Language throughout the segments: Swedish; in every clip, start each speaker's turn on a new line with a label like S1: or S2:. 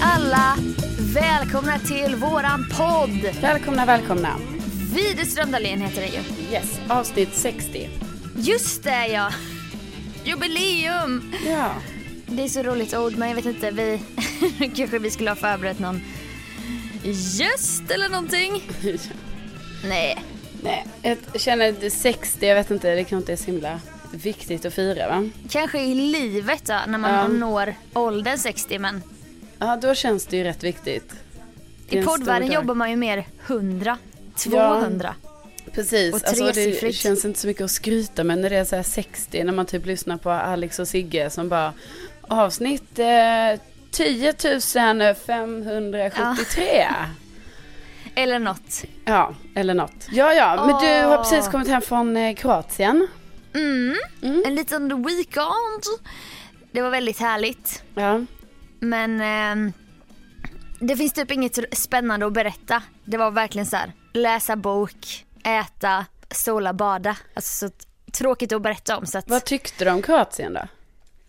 S1: alla! Välkomna till våran podd!
S2: Välkomna, välkomna.
S1: Widerström Dahlén heter det ju.
S2: Yes, avsnitt 60.
S1: Just det ja! Jubileum!
S2: Ja.
S1: Det är så roligt ord men jag vet inte, vi kanske vi skulle ha förberett någon gäst eller någonting? Nej.
S2: Nej, jag känner att 60, jag vet inte, det kanske inte är så himla viktigt att fira va?
S1: Kanske i livet då, när man
S2: Ja.
S1: når åldern 60 men
S2: Ja, då känns det ju rätt viktigt.
S1: I poddvärlden jobbar man ju mer 100, 200.
S2: Precis,
S1: och
S2: alltså det känns inte så mycket att skryta men när det är så här 60, när man typ lyssnar på Alex och Sigge som bara avsnitt eh, 10 573.
S1: Eller något.
S2: Ja, eller något. Ja, ja, men du har precis kommit hem från eh, Kroatien.
S1: Mm.
S2: Mm.
S1: En liten weekend. Det var väldigt härligt.
S2: Ja,
S1: Men ehm, det finns typ inget spännande att berätta. Det var verkligen så här: läsa bok, äta, sola, bada. Alltså så tråkigt att berätta om. Så att...
S2: vad tyckte du om Kroatien då?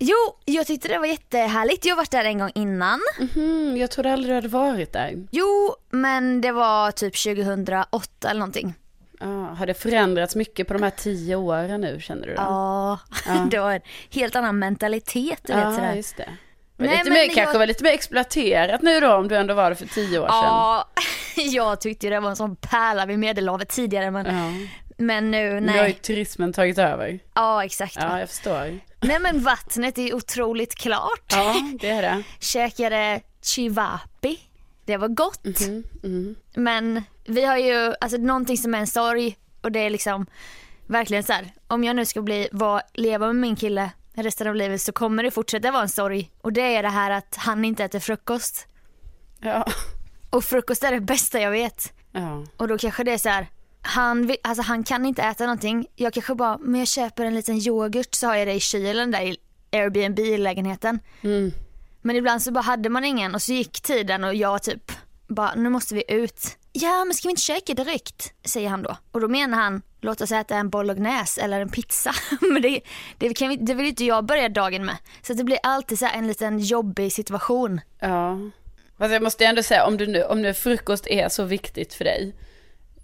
S1: Jo, jag tyckte det var jättehärligt. Jag har varit där en gång innan.
S2: Mhm, jag trodde aldrig du hade varit där.
S1: Jo, men det var typ 2008 eller någonting.
S2: Ja, har det förändrats mycket på de här tio åren nu känner du? Då?
S1: Ja,
S2: Ja.
S1: det var en helt annan mentalitet du vet sådär.
S2: just det.
S1: Nej,
S2: lite mer,
S1: jag-
S2: kanske var lite mer exploaterat nu då om du ändå var det för tio år sedan.
S1: Ja, jag tyckte det var en sån pärla vid medelhavet tidigare men,
S2: Ja.
S1: men nu
S2: Nu har ju
S1: nej.
S2: turismen tagit över.
S1: Ja exakt.
S2: Ja, jag förstår.
S1: Nej men vattnet är otroligt klart.
S2: Ja, det är det.
S1: Käkade chivapi. Det var gott.
S2: Mm, mm.
S1: Men vi har ju, alltså någonting som är en sorg och det är liksom verkligen så här. om jag nu ska bli, var, leva med min kille resten av livet så kommer det fortsätta vara en sorg. Och det är det här att han inte äter frukost.
S2: Ja.
S1: Och frukost är det bästa jag vet.
S2: Ja.
S1: Och då kanske det är så här. Han, vill, alltså han kan inte äta någonting. Jag kanske bara, men jag köper en liten yoghurt så har jag det i kylen där i Airbnb i lägenheten.
S2: Mm.
S1: Men ibland så bara hade man ingen och så gick tiden och jag typ bara, nu måste vi ut. Ja men ska vi inte käka direkt? Säger han då. Och då menar han, låt oss äta en bolognese eller en pizza. men det, det, kan vi, det vill inte jag börja dagen med. Så det blir alltid så en liten jobbig situation.
S2: ja. Fast jag måste ändå säga, om, du nu, om nu frukost är så viktigt för dig,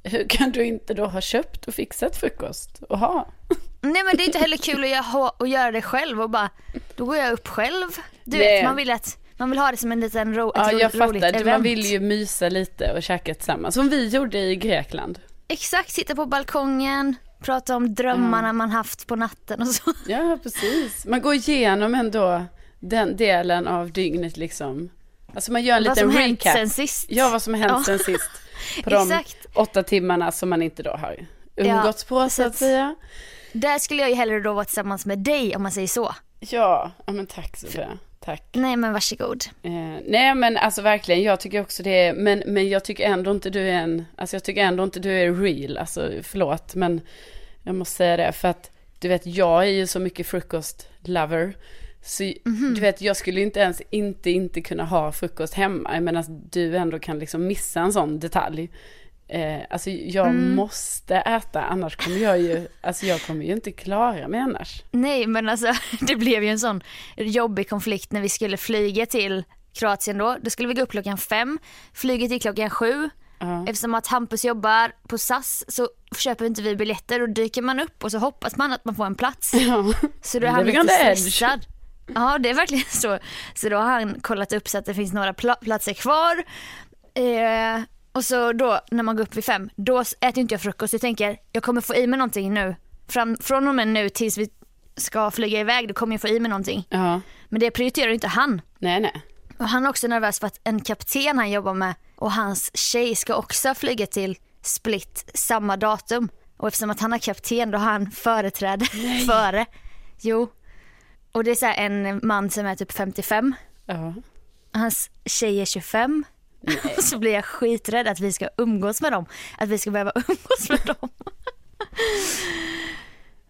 S2: hur kan du inte då ha köpt och fixat frukost och ha?
S1: Nej men det är inte heller kul att göra, att göra det själv och bara, då går jag upp själv. Du
S2: Nej.
S1: vet, man vill, att, man vill ha det som en liten ro,
S2: Ja,
S1: ro,
S2: jag
S1: roligt
S2: fattar. Man
S1: event.
S2: vill ju mysa lite och käka tillsammans, som vi gjorde i Grekland.
S1: Exakt, sitta på balkongen, prata om drömmarna man haft på natten och så.
S2: Ja, precis. Man går igenom ändå den delen av dygnet liksom. Alltså man gör en
S1: Vad
S2: liten
S1: som hänt
S2: recap.
S1: sen sist.
S2: Ja, vad som har hänt
S1: Ja.
S2: sen sist. På de
S1: Exakt.
S2: åtta timmarna som man inte då har umgåtts på så att säga.
S1: Där skulle jag ju hellre då vara tillsammans med dig om man säger så.
S2: Ja, ja men tack Sofia. Tack.
S1: Nej men varsågod.
S2: Eh, nej men alltså verkligen, jag tycker också det men, men jag tycker ändå inte du är en, alltså jag tycker ändå inte du är real, alltså förlåt men jag måste säga det för att du vet jag är ju så mycket frukost-lover. Så
S1: Mhm.
S2: du vet jag skulle inte ens inte inte kunna ha frukost hemma, jag menar att du ändå kan liksom missa en sån detalj. Eh, alltså jag
S1: Mm.
S2: måste äta annars kommer jag ju, alltså jag kommer ju inte klara mig annars.
S1: Nej men alltså det blev ju en sån jobbig konflikt när vi skulle flyga till Kroatien då. Då skulle vi gå upp klockan fem, flyget gick klockan sju.
S2: Ja.
S1: Eftersom att Hampus jobbar på SAS så köper inte vi biljetter och dyker man upp och så hoppas man att man får en plats.
S2: Ja.
S1: Så då är han lite stressad. Ja det är verkligen så. Så då har han kollat upp så att det finns några pla- platser kvar. Eh, och så då när man går upp vid fem, då äter inte jag frukost. Jag tänker jag kommer få i mig någonting nu. Fram, från och med nu tills vi ska flyga iväg då kommer jag få i mig någonting.
S2: ja,
S1: Men det prioriterar inte han.
S2: nej nej.
S1: Och han är också nervös för att en kapten han jobbar med och hans tjej ska också flyga till Split samma datum. Och eftersom att han är kapten då har han företräde före. Jo. Och det är så en man som är typ 55.
S2: Ja.
S1: Hans tjej är 25. Så blir jag skiträdd att vi ska umgås med dem. Att vi ska behöva umgås med dem.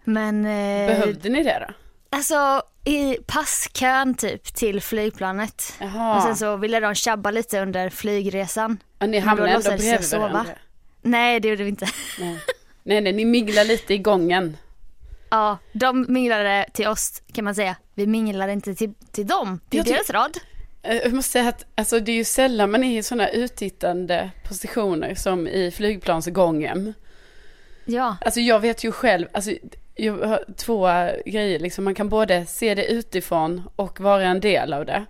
S1: Men eh,
S2: Behövde ni det då?
S1: alltså i passkön typ till flygplanet.
S2: Jaha.
S1: Och sen så ville de tjabba lite under flygresan.
S2: Ja, ni hamnade ändå bredvid
S1: sova.
S2: varandra.
S1: Nej det gjorde vi inte.
S2: Nej. nej, nej, ni minglar lite i gången.
S1: Ja, de minglade till oss kan man säga. Vi minglade inte till, till dem, till
S2: Jag
S1: deras rad.
S2: Eh, Jag måste säga att alltså, det är ju sällan man är i sådana uttittande positioner som i flygplansgången.
S1: Ja.
S2: Alltså jag vet ju själv, alltså jag har två grejer liksom. Man kan både se det utifrån och vara en del av det.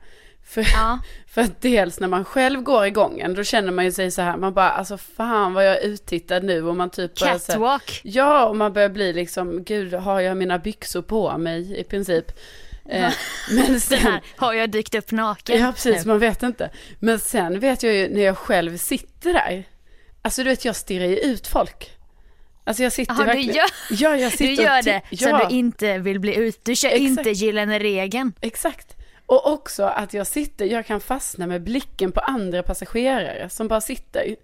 S2: För,
S1: Ja.
S2: för att dels när man själv går i gången, då känner man ju sig så här, man bara alltså fan vad jag är uttittad nu och man typ börjar så här,
S1: Catwalk.
S2: Ja, och man börjar bli liksom, gud har jag mina byxor på mig i princip. Eh, men sen,
S1: här, har jag dykt upp naken?
S2: ja precis, man vet inte. Men sen vet jag ju när jag själv sitter där, alltså du vet jag stirrar ju ut folk. Alltså jag sitter
S1: Jaha, du
S2: verkligen,
S1: gör,
S2: ja jag
S1: du
S2: sitter
S1: gör
S2: och ti-
S1: det så
S2: ja,
S1: du inte vill bli ut. Du kör
S2: Exakt.
S1: inte gyllene regeln.
S2: Exakt. Och också att jag sitter, jag kan fastna med blicken på andra passagerare som bara sitter.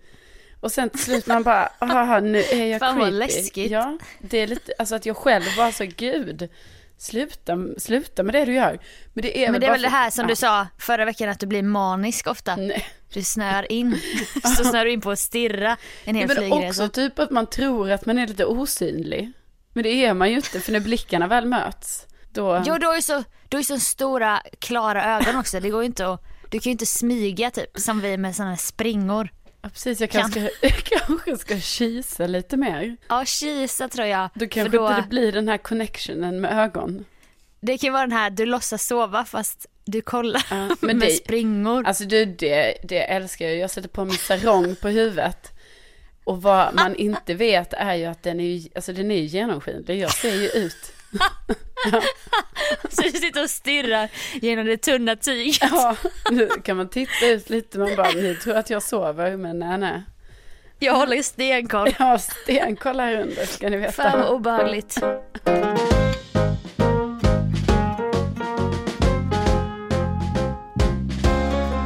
S2: Och sen till slut man bara, aha, nu är jag
S1: Fan, vad
S2: creepy.
S1: läskigt.
S2: Ja, det är lite, alltså att jag själv bara så, gud, sluta, sluta med det du gör. Men det är
S1: Men det är väl det här som
S2: ja.
S1: du sa förra veckan att du blir manisk ofta.
S2: Nej.
S1: Du snör in. Så snör du in på att stirra en hel
S2: Men
S1: flygresa.
S2: också typ att man tror att man är lite osynlig. Men det är man ju inte, för när blickarna väl möts, då...
S1: Jo, du har ju så, du har ju så stora klara ögon också. Det går ju inte att, du kan ju inte smyga typ som vi med sådana här springor.
S2: Ja, precis, jag kanske, kanske ska kisa lite mer.
S1: Ja, kisa tror jag.
S2: Då kanske
S1: då,
S2: inte det blir den här connectionen med ögon.
S1: det kan ju vara den här, du låtsas sova fast du kollar
S2: Ja, men
S1: med
S2: det,
S1: springor.
S2: alltså du, det, det älskar jag. Jag sätter på min sarong på huvudet. Och vad man inte vet är ju att den är, alltså den är genomskinlig. Jag ser ju ut.
S1: Så du sitter och stirrar genom det tunna tyget.
S2: Ja, nu kan man titta ut lite. Man bara, ni tror att jag sover, men nej, nej.
S1: Jag håller stenkoll.
S2: Jag har stenkoll här under, ska ni veta.
S1: Fan vad obehagligt.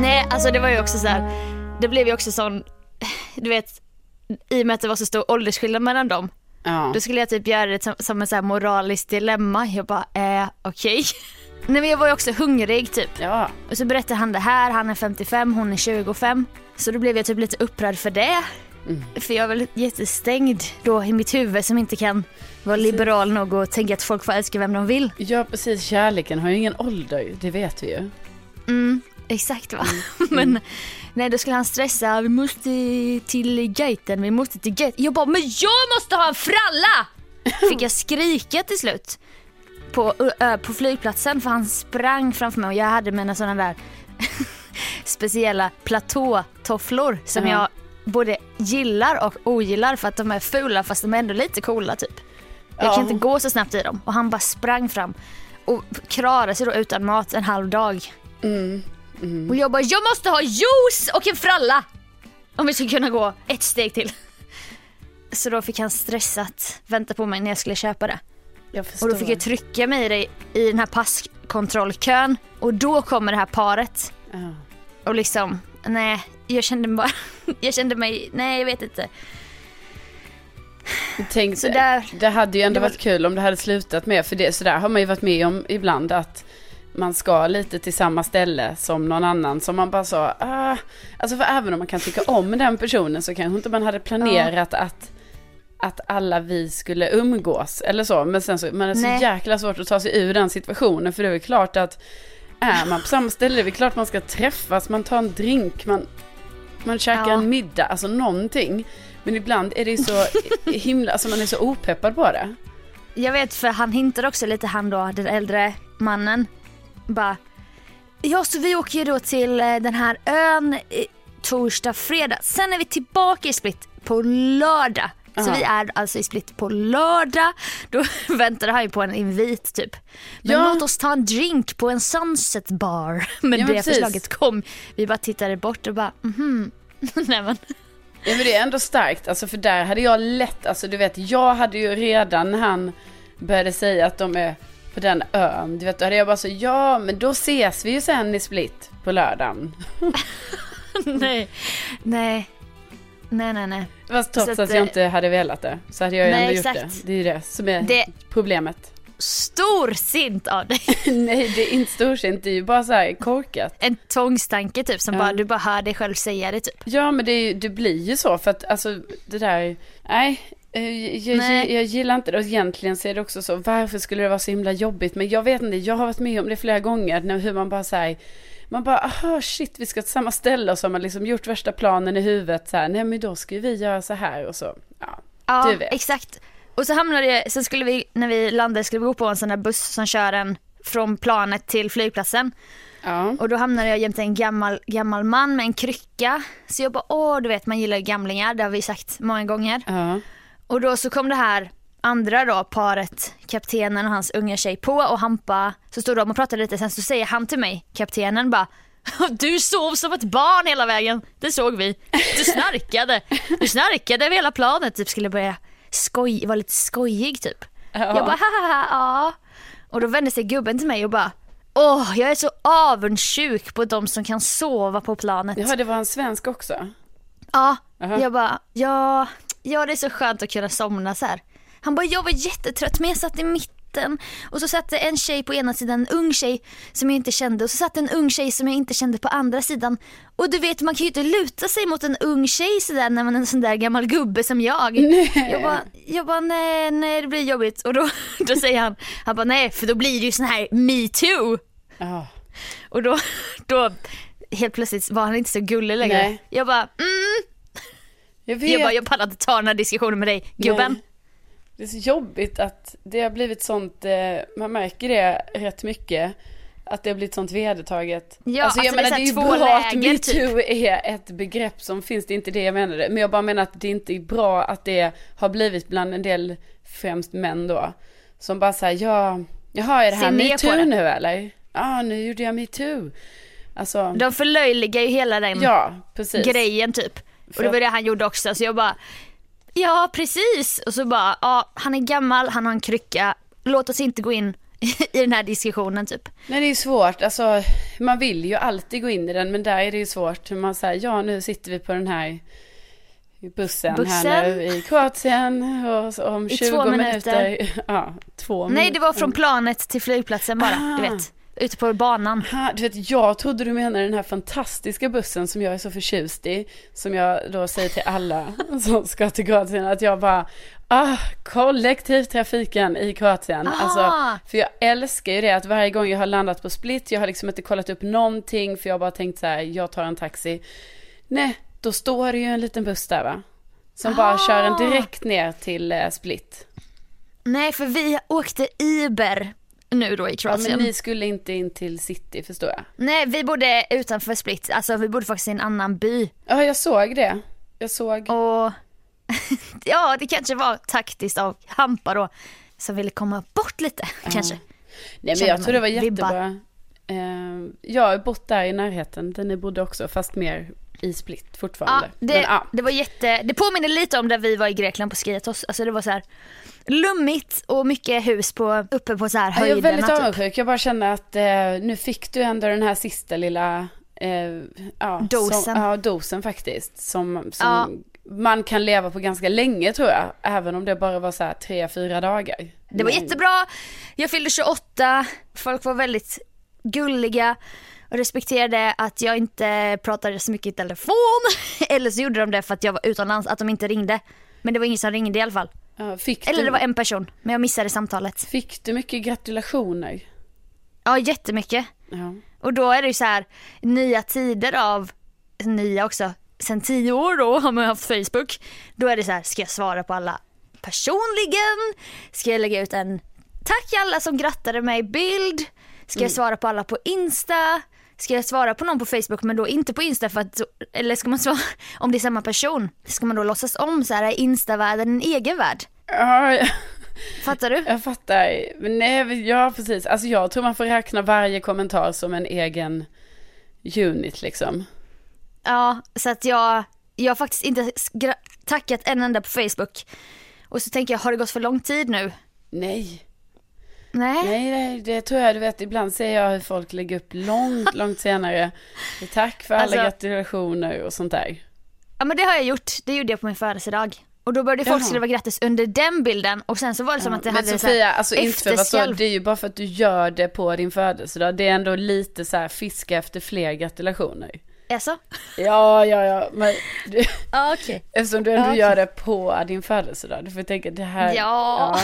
S1: Nej, alltså det var ju också så här. Det blev ju också sån, du vet, i och med att det var så stor åldersskillnad mellan dem.
S2: Ja.
S1: Då skulle jag typ göra det som, som en så här moraliskt dilemma. Jag bara, eh, okej. Nej men jag var ju också hungrig typ.
S2: ja,
S1: Och så berättade han det här, han är 55, hon är 25. Så då blev jag typ lite upprörd för det.
S2: Mm.
S1: För jag är väl jättestängd då i mitt huvud som inte kan vara liberal nog och tänka att folk får älska vem de vill.
S2: ja, precis. Kärleken har ju ingen ålder, det vet vi ju.
S1: Mm, exakt va. men nej då skulle han stressa, vi måste till gaten, vi måste till gaten. Jag bara, men jag måste ha en fralla! Fick jag skrika till slut. På, ö, på flygplatsen för han sprang framför mig och jag hade mina sådana där speciella platåtofflor som
S2: Ja.
S1: jag både gillar och ogillar för att de är fula fast de är ändå lite coola typ. Jag
S2: Ja.
S1: kan inte gå så snabbt i dem och han bara sprang fram och klarade sig då utan mat en halv dag.
S2: Mm. Mm.
S1: Och jag bara, jag måste ha juice och en fralla! Om vi ska kunna gå ett steg till. Så då fick han stressat vänta på mig när jag skulle köpa det. Och då fick jag trycka mig i, det, i den här passkontrollkön och då kommer det här paret.
S2: ja.
S1: Och liksom, nej, jag kände bara, jag kände mig, nej jag vet inte.
S2: Tänk,
S1: Så där-
S2: det hade ju ändå
S1: var-
S2: varit kul om det hade slutat med, för det, så där har man ju varit med om ibland att man ska lite till samma ställe som någon annan som man bara så, ah, alltså för även om man kan tycka om den personen så kanske inte man hade planerat att att alla vi skulle umgås eller så, men sen så, man är så
S1: Nej.
S2: jäkla svårt att ta sig ur den situationen för det är klart att är man på samma ställe, det är klart man ska träffas, man tar en drink, man, man käkar
S1: Ja.
S2: en middag, alltså någonting. Men ibland är det ju så himla, alltså man är så opeppad på det.
S1: Jag vet för han hintade också lite han då, den äldre mannen. Bara, ja så vi åker ju då till eh, den här ön torsdag, fredag. Sen är vi tillbaka i Split på lördag. Så
S2: Ja.
S1: vi är alltså i Split på lördag. Då väntade han ju på en invit typ. Men
S2: Ja.
S1: låt oss ta en drink på en sunset bar. Men
S2: Ja, men
S1: det
S2: precis.
S1: förslaget kom. Vi bara tittade bort och bara mhm. Nej men.
S2: Ja men det är ändå starkt, alltså för där hade jag lätt, alltså du vet, jag hade ju redan när han började säga att de är på den ön, du vet, då hade jag bara så, ja men då ses vi ju sen i Split på lördagen.
S1: nej. Nej. Nej nej nej.
S2: Fast trots att,
S1: att,
S2: jag
S1: eh,
S2: inte hade velat det, så hade jag ju
S1: nej,
S2: ändå gjort
S1: exakt.
S2: det. Det är ju det som är
S1: Det-
S2: problemet.
S1: Storsint av dig.
S2: nej det är inte storsint, det är ju bara så här korkat.
S1: En tvångstanke typ som
S2: Ja.
S1: bara, du bara hör dig själv säga det typ.
S2: Ja men det, är, det blir ju så för att alltså det där, nej. Eh, Jag,
S1: Nej.
S2: jag gillar inte det och egentligen så är det också så, varför skulle det vara så himla jobbigt? Men jag vet inte, jag har varit med om det flera gånger, när, hur man bara säger man bara, aha shit vi ska till samma ställe och så har man liksom gjort värsta planen i huvudet så här, nej men då ska vi göra så här och så. Ja,
S1: Ja,
S2: du vet.
S1: exakt. Och så hamnade jag, sen skulle vi, när vi landade skulle vi gå på en sån där buss som kör en från planet till flygplatsen.
S2: Ja.
S1: Och då hamnade jag jämte en gammal, gammal man med en krycka. Så jag bara, åh du vet man gillar gamlingar, det har vi sagt många gånger.
S2: Ja.
S1: Och då så kom det här andra då paret, kaptenen och hans unga tjej på och Hampa, så stod de och pratade lite, sen så säger han till mig, kaptenen bara du sov som ett barn hela vägen, det såg vi. Du snarkade, du snarkade över hela planet, typ skulle börja skoj, vara lite skojig typ.
S2: Ja.
S1: Jag bara haha, ja. Och då vände sig gubben till mig och bara Åh, jag är så avundsjuk på de som kan sova på planet.
S2: Jaha, det var en svensk också?
S1: Ja,
S2: Aha.
S1: jag bara, ja, ja det är så skönt att kunna somna så här. Han bara, jag var jättetrött men jag satt i mitten och så satt en tjej på ena sidan, en ung tjej som jag inte kände och så satt en ung tjej som jag inte kände på andra sidan. Och du vet man kan ju inte luta sig mot en ung tjej sådär när man är en sån där gammal gubbe som jag. Jag bara, jag bara nej, nej det blir jobbigt och då, då säger han, han bara nej för då blir det ju sån här metoo.
S2: Ja.
S1: Och då, då helt plötsligt var han inte så gullig längre.
S2: Nej.
S1: Jag bara mm,
S2: Jag vet.
S1: jag bara, jag pallar inte ta den här diskussionen med dig, gubben.
S2: Nej. Det är så jobbigt att det har blivit sånt, eh, man märker det rätt mycket. Att det har blivit sånt vedertaget.
S1: Ja,
S2: alltså, jag
S1: alltså, det är
S2: menar det är ju bra att
S1: läger, typ.
S2: metoo är ett begrepp som finns, det är inte det jag menade. Men jag bara menar att det inte är bra att det har blivit bland en del, främst män då. Som bara säger ja, jaha är det här metoo nu eller? Ja, nu gjorde jag metoo. Alltså,
S1: De förlöjligar ju hela den
S2: ja, precis.
S1: grejen typ. Och det var det han gjorde också så jag bara, ja precis. Och så bara, ja han är gammal, han har en krycka, låt oss inte gå in i den här diskussionen typ.
S2: Nej det är svårt, alltså man vill ju alltid gå in i den men där är det ju svårt. Man säger ja nu sitter vi på den här bussen,
S1: Bussen.
S2: här nu i Kroatien och om
S1: I
S2: 20
S1: två
S2: minuter.
S1: minuter.
S2: Ja, två
S1: Nej det var från planet till flygplatsen bara, du
S2: Ah.
S1: vet. Ute på banan.
S2: Ha, du vet, jag trodde du menade den här fantastiska bussen som jag är så förtjust i. Som jag då säger till alla som ska till Kroatien att jag bara, ah, kollektivtrafiken i Kroatien.
S1: Ah.
S2: Alltså, för jag älskar ju det att varje gång jag har landat på Split, jag har liksom inte kollat upp någonting för jag har bara tänkt så här, jag tar en taxi. Nej, då står det ju en liten buss där va? Som bara
S1: Ah.
S2: kör en direkt ner till eh, Split.
S1: Nej för vi åkte Uber nu då i
S2: Ja,
S1: Kroatien.
S2: men ni skulle inte in till city förstår jag.
S1: Nej vi bodde utanför Split, alltså vi bodde faktiskt i en annan by.
S2: Ja, jag såg det. Jag såg.
S1: Och ja, det kanske var taktiskt av Hampa då som ville komma bort lite kanske.
S2: Nej men jag tror det var jättebra. Eh, jag har bott där i närheten, där ni bodde också, fast mer i Split
S1: Ja,
S2: fortfarande.
S1: det,
S2: men, ja.
S1: det var jätte, det påminner lite om där vi var i Grekland på Skiatos. Alltså det var så här lummigt och mycket hus på, uppe på så här
S2: Ja, Jag är
S1: höjderna
S2: väldigt
S1: typ.
S2: avundsjuk, jag bara känner att eh, nu fick du ändå den här sista lilla eh, ja,
S1: Dosen.
S2: Som, ja, dosen faktiskt. Som, som man kan leva på ganska länge tror jag. Även om det bara var så här tre, fyra dagar.
S1: Det var jättebra, jag fyllde 28, folk var väldigt gulliga och respekterade att jag inte pratade så mycket i telefon. Eller så gjorde de det för att jag var utomlands, att de inte ringde. Men det var ingen som ringde i alla fall.
S2: Ja, fick,
S1: Eller
S2: du,
S1: det var en person, men jag missade samtalet.
S2: fick du mycket gratulationer?
S1: Ja, jättemycket.
S2: Ja.
S1: Och då är det ju så här nya tider av, nya också, sen tio år då har man haft Facebook. Då är det så här, ska jag svara på alla personligen? Ska jag lägga ut en tack alla som grattade mig bild? Ska jag svara på alla på Insta? Ska jag svara på någon på Facebook men då inte på Insta för att, eller ska man svara, om det är samma person, ska man då låtsas om så här, är Insta-världen en egen värld?
S2: Ja.
S1: Fattar du?
S2: Jag fattar. Men nej, ja precis. Alltså jag tror man får räkna varje kommentar som en egen unit liksom.
S1: Ja, så att jag, jag har faktiskt inte tackat en enda på Facebook. Och så tänker jag, har det gått för lång tid nu?
S2: Nej,
S1: Nej.
S2: nej, nej, det tror jag. Du vet, ibland ser jag hur folk lägger upp långt, långt senare. Tack för alla
S1: Alltså-
S2: gratulationer och sånt där.
S1: Ja men det har jag gjort, det gjorde jag på min födelsedag. Och då började folk
S2: Jaha.
S1: skriva grattis under den bilden och sen så var det som
S2: Ja,
S1: att det
S2: men
S1: hade så
S2: Sofia,
S1: här,
S2: alltså inte för vad så, det är ju bara för att du gör det på din födelsedag. Det är ändå lite så här fiska efter fler gratulationer.
S1: Alltså?
S2: Ja, ja, ja, men du,
S1: Ja okej.
S2: eftersom du ändå
S1: Ja, okej.
S2: gör det på din födelsedag. Du får tänka det här.
S1: Ja.
S2: Ja.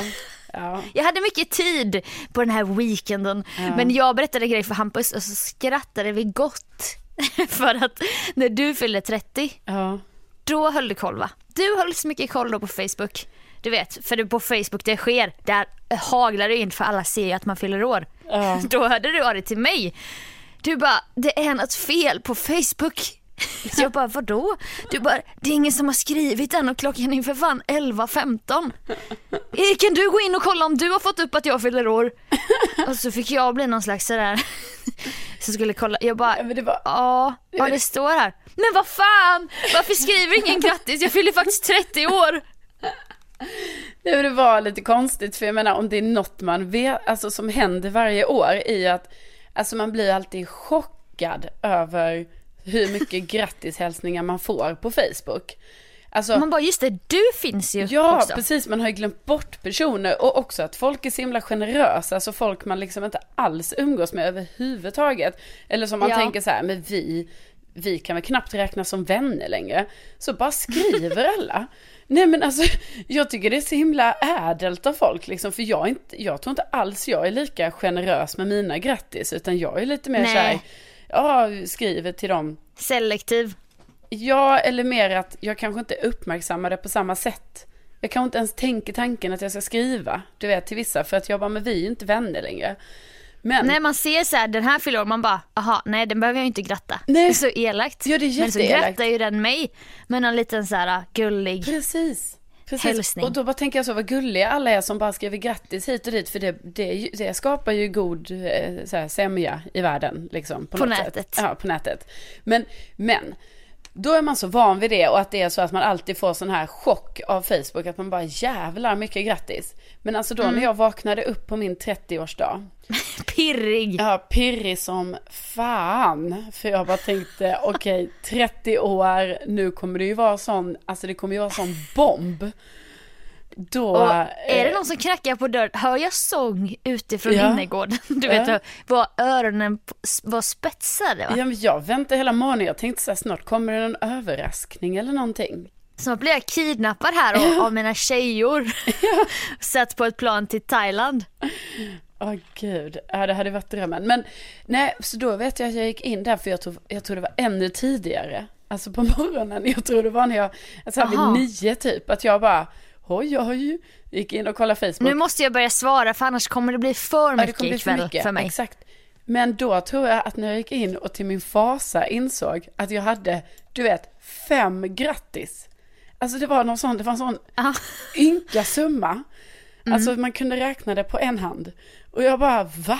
S1: Jag hade mycket tid på den här weekenden. Men jag berättade grejer för Hampus och så skrattade vi gott. för att när du fyllde 30,
S2: Ja.
S1: då höll du koll va? Du höll så mycket koll då på Facebook. Du vet, för det på Facebook det sker. Där haglar det in för alla ser ju att man fyller år.
S2: Ja.
S1: Då hörde du av dig till mig. Du bara, det är något fel på Facebook. Så jag bara, vadå? Du bara, det är ingen som har skrivit än och klockan är för fan 11.15. Eh, Kan du gå in och kolla om du har fått upp att jag fyller år? Och så fick jag bli någon slags sådär, som skulle kolla. Jag bara,
S2: Ja, var...
S1: ja, ja det står här. Men vad fan, varför skriver ingen grattis? Jag fyller faktiskt 30 år.
S2: Nej, det var lite konstigt för jag menar om det är något man vet, alltså som händer varje år i att, alltså man blir alltid chockad över hur mycket grattishälsningar man får på Facebook. Alltså,
S1: Man bara, just det, du finns ju
S2: Ja,
S1: också.
S2: precis. Man har ju glömt bort personer och också att folk är så himla generösa. Alltså folk man liksom inte alls umgås med överhuvudtaget. Eller som man
S1: Ja.
S2: tänker så här, men vi, vi kan väl knappt räknas som vänner längre. Så bara skriver alla. Nej men alltså, jag tycker det är så himla ädelt av folk liksom. För jag, inte, jag tror inte alls jag är lika generös med mina grattis. Utan jag är lite mer
S1: Nej.
S2: så här, ja, skriver till dem
S1: Selektiv.
S2: Ja, eller mer att jag kanske inte uppmärksammar det på samma sätt. Jag kanske inte ens tänker tanken att jag ska skriva, du vet, till vissa. För att jag bara, men vi är ju inte vänner längre. Men,
S1: Nej man ser så här, den här fyller man bara, aha, nej den behöver jag inte gratta.
S2: Nej.
S1: Det är så elakt.
S2: Ja, det är
S1: Men så
S2: jätteelakt.
S1: grattar ju den mig med någon liten så här gullig.
S2: precis. Precis.
S1: Hälsning.
S2: Och då bara tänker jag så, vad gulliga alla är som bara skriver grattis hit och dit. För det, det, det skapar ju god eh, så här, sämja i världen. Liksom, på
S1: På nätet.
S2: Sätt. Ja, på nätet. Men, men, då är man så van vid det och att det är så att man alltid får sån här chock av Facebook. Att man bara jävlar mycket grattis. Men alltså då
S1: Mm.
S2: när jag vaknade upp på min 30-årsdag.
S1: Pirrig.
S2: Ja, pirrig som fan. För jag bara tänkte, okej, 30 år, nu kommer det ju vara sån, alltså det kommer ju vara sån bomb. Då...
S1: Och är det
S2: eh,
S1: någon som knackar på dörren, hör jag sång utifrån
S2: Ja.
S1: innergården? Du vet,
S2: Ja.
S1: var öronen var spetsade va?
S2: Ja, men jag väntade hela morgonen, jag tänkte så här, snart kommer det någon överraskning eller någonting.
S1: Snart blir jag kidnappad här av, av mina tjejor. Satt på ett plan till Thailand.
S2: Åh gud, ja det hade varit drömmen. Men nej, så då vet jag att jag gick in där för jag tror, jag tror det var ännu tidigare. Alltså på morgonen, jag tror det var när jag, alltså här vid nio typ, att jag bara, oj oj, gick in och kollade Facebook.
S1: Nu måste jag börja svara för annars kommer det bli för
S2: Ja,
S1: mycket
S2: det kommer bli för
S1: ikväll
S2: mycket.
S1: för mig.
S2: Exakt. Men då tror jag att när jag gick in och till min fasa insåg att jag hade, du vet, fem grattis. Alltså det var någon sån, det var en sån
S1: Ja.
S2: ynka summa.
S1: Mm.
S2: Alltså man kunde räkna det på en hand. Och jag bara, va?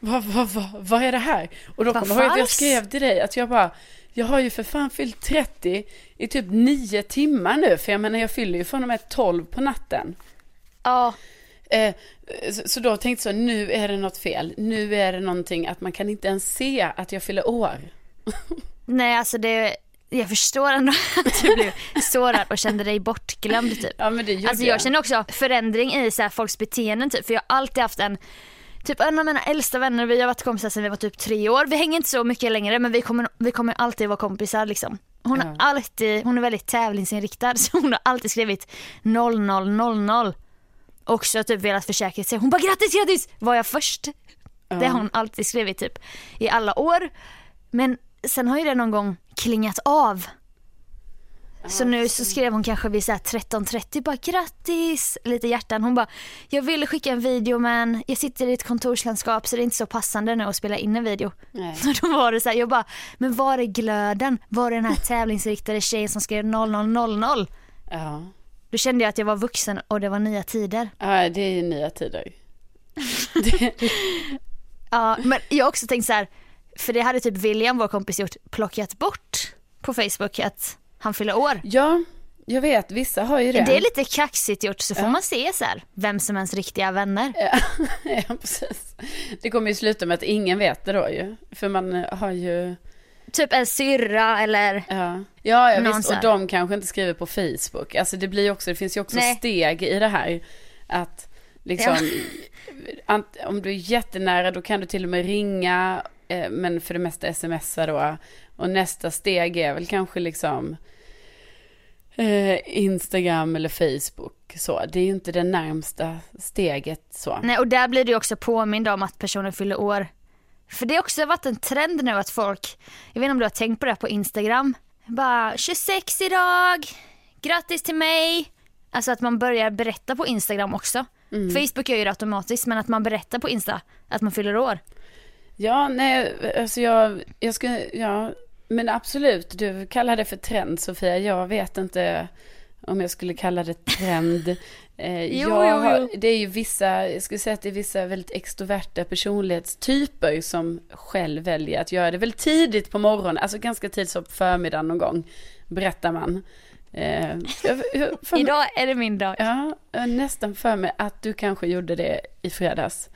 S2: Vad va, va, vad är det här? Och då kommer jag ihåg att jag skrev till dig att jag bara, jag har ju för fan fyllt 30 i typ nio timmar nu. För jag menar jag fyller ju från och med 12 på natten.
S1: Ja,
S2: Eh, så, så då tänkte jag så, nu är det något fel. Nu är det någonting att man kan inte ens se att jag fyller år.
S1: nej alltså det, jag förstår ändå att du blev sårad och kände dig bortglömd typ.
S2: Ja men det gjorde
S1: Alltså jag känner också förändring i så här folks beteenden typ, för jag har alltid haft en Typ en av mina äldsta vänner, vi har varit kompisar sedan vi var typ tre år. Vi hänger inte så mycket längre men vi kommer, vi kommer alltid vara kompisar liksom. Hon har alltid, hon är väldigt tävlingsinriktad så hon har alltid skrivit 0000. Också typ velat försäkra sig. Hon bara grattis grattis! Var jag först? Det har hon alltid skrivit typ i alla år. Men sen har ju det någon gång klingat av. Så nu så skrev hon kanske vid så här 13.30 bara grattis, lite hjärtan. Hon bara jag ville skicka en video men jag sitter i ett kontorslandskap så det är inte så passande nu att spela in en video.
S2: Nej.
S1: Så då var det så här, jag bara men var är glöden? Var är den här tävlingsinriktade tjejen som skrev 0000?
S2: Ja.
S1: Då kände jag att jag var vuxen och det var nya tider.
S2: ja, det är ju nya tider.
S1: Ja, men jag har också tänkt så här, för det hade typ William, vår kompis, gjort, plockat bort på Facebook att han fyller år.
S2: ja, jag vet, vissa har ju det.
S1: Det är lite kaxigt gjort så får
S2: Ja.
S1: man se så här, vem som är ens riktiga vänner.
S2: Ja, ja, precis. Det kommer ju sluta med att ingen vet det då ju. För man eh, har ju...
S1: Typ en syrra eller
S2: Ja, ja, ja visst. Och de kanske inte skriver på Facebook. Alltså det blir också, det finns ju också
S1: Nej.
S2: steg i det här. Att liksom, ant, om du är jättenära då kan du till och med ringa. Eh, men för det mesta smsa då. Och nästa steg är väl kanske liksom eh, Instagram eller Facebook. Så. Det är ju inte det närmsta steget så.
S1: Nej och där blir du också påmind om att personen fyller år. För det har också varit en trend nu att folk, jag vet inte om du har tänkt på det på Instagram, bara 26 idag, grattis till mig. Alltså att man börjar berätta på Instagram också.
S2: Mm.
S1: Facebook gör ju det automatiskt men att man berättar på Insta att man fyller år.
S2: Ja, nej, alltså jag, jag ska, ja, men absolut, du kallar det för trend Sofia. Jag vet inte om jag skulle kalla det trend. Eh,
S1: Jo,
S2: jag har,
S1: jo.
S2: Det är ju vissa, jag skulle säga att det är vissa väldigt extroverta personlighetstyper som själv väljer att göra det väl tidigt på morgonen, alltså ganska tidigt så på förmiddagen någon gång, berättar man. Eh, för,
S1: Idag är det min dag.
S2: Ja, har nästan för mig att du kanske gjorde det i fredags.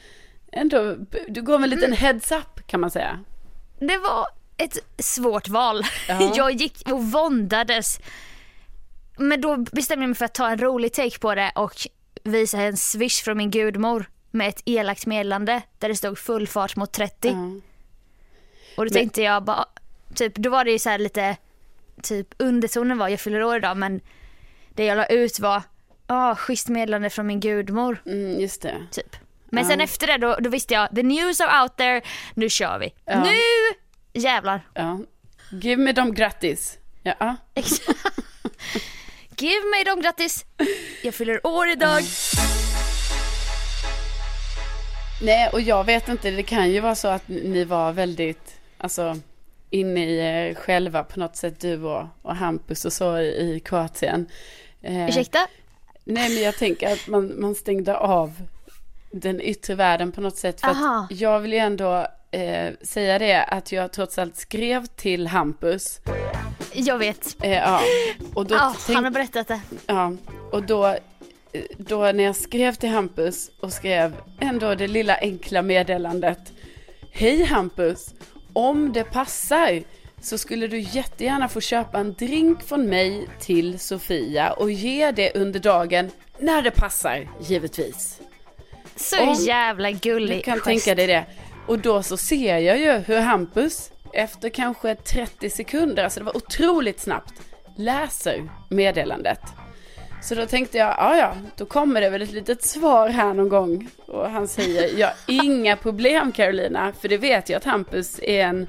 S2: Ändå, du gav en liten heads up kan man säga.
S1: Det var ett svårt val.
S2: Ja.
S1: Jag gick och våndades. Men då bestämde jag mig för att ta en rolig take på det och visa en swish från min gudmor med ett elakt meddelande där det stod full fart mot 30.
S2: Ja.
S1: Och då
S2: Men-
S1: tänkte jag bara, typ, då var det ju så här lite, typ undertonen var jag fyller år idag men det jag la ut var, ah schysst meddelande från min gudmor,
S2: Mm, just det.
S1: typ. Men
S2: Ja.
S1: sen efter det då, då visste jag, the news are out there, nu kör vi.
S2: Ja.
S1: Nu jävlar.
S2: Ja. Give me dem grattis. Ja.
S1: Give mig dem grattis, jag fyller år idag.
S2: Nej, och jag vet inte, det kan ju vara så att ni var väldigt, alltså, inne i er själva på något sätt, du och, och Hampus och så i, i Kroatien. Eh,
S1: Ursäkta?
S2: Nej, men jag tänker att man, man stängde av den yttre världen på något sätt. För jag vill ju ändå eh, säga det att jag trots allt skrev till Hampus.
S1: Jag vet.
S2: Eh, ja, och då
S1: Ah,
S2: tänk-
S1: han har berättat det.
S2: Ja, och då, eh, då när jag skrev till Hampus och skrev ändå det lilla enkla meddelandet. Hej Hampus, om det passar så skulle du jättegärna få köpa en drink från mig till Sofia och ge det under dagen när det passar, givetvis.
S1: Så
S2: Om-
S1: jävla gullig
S2: Du kan
S1: gest.
S2: tänka dig det. Och då så ser jag ju hur Hampus, efter kanske 30 sekunder, alltså det var otroligt snabbt, läser meddelandet. Så då tänkte jag, ja ja, då kommer det väl ett litet svar här någon gång. Och han säger, ja inga problem Carolina, för det vet jag att Hampus är en,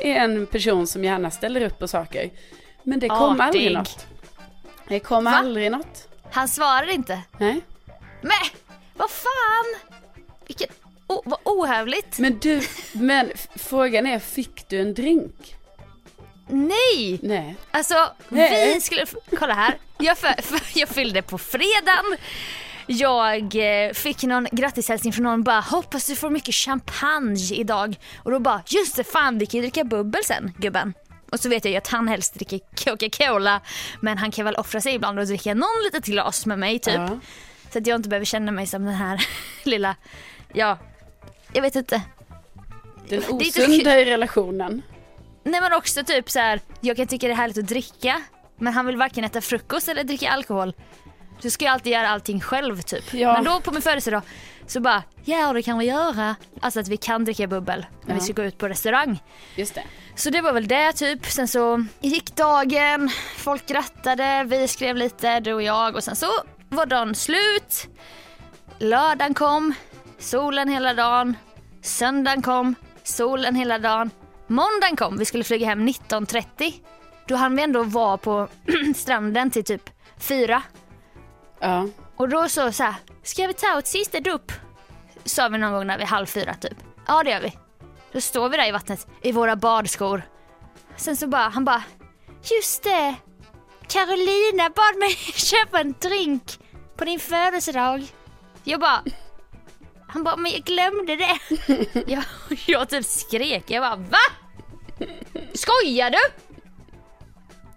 S2: är en person som gärna ställer upp på saker. Men det kom aldrig
S1: Artig.
S2: något. Det kom
S1: Va?
S2: aldrig något.
S1: Han svarar inte.
S2: Nej.
S1: Men vad fan! Vilket, oh, vad ohövligt.
S2: Men du, men frågan är, fick du en drink?
S1: Nej!
S2: Nej.
S1: Alltså
S2: Nej.
S1: vi skulle, kolla här. Jag, för, för, jag fyllde på fredagen. Jag eh, fick någon grattishälsning från någon bara hoppas du får mycket champagne idag. Och då bara just det fan vi kan ju dricka bubbel sen gubben. Och så vet jag ju att han helst dricker Coca-Cola men han kan väl offra sig ibland och dricka någon litet glas med mig typ.
S2: Ja.
S1: Så att jag inte behöver känna mig som den här lilla, ja, jag vet inte.
S2: Den osunda i relationen.
S1: Nej men också typ så här, jag kan tycka det är härligt att dricka men han vill varken äta frukost eller dricka alkohol. Så ska jag alltid göra allting själv typ.
S2: Ja.
S1: Men då på min födelsedag så bara, ja det kan vi göra. Alltså att vi kan dricka bubbel när vi
S2: Ja.
S1: ska gå ut på restaurang.
S2: Just det.
S1: Så det var väl det typ. Sen så gick dagen, folk grattade, vi skrev lite du och jag och sen så var dagen slut. Lördagen kom, solen hela dagen. Söndagen kom, solen hela dagen. Måndagen kom, vi skulle flyga hem 19.30. Då hann vi ändå vara på stranden till typ fyra.
S2: Ja.
S1: Och då så så här, ska vi ta ett sista dupp? Sa vi någon gång när vi halv fyra typ. Ja det gör vi. Då står vi där i vattnet i våra badskor. Sen så bara, han bara, just det. Carolina bad mig köpa en drink på din födelsedag. Jag bara, han bara, men jag glömde det. Jag, jag typ skrek, jag bara, va? Skojar du?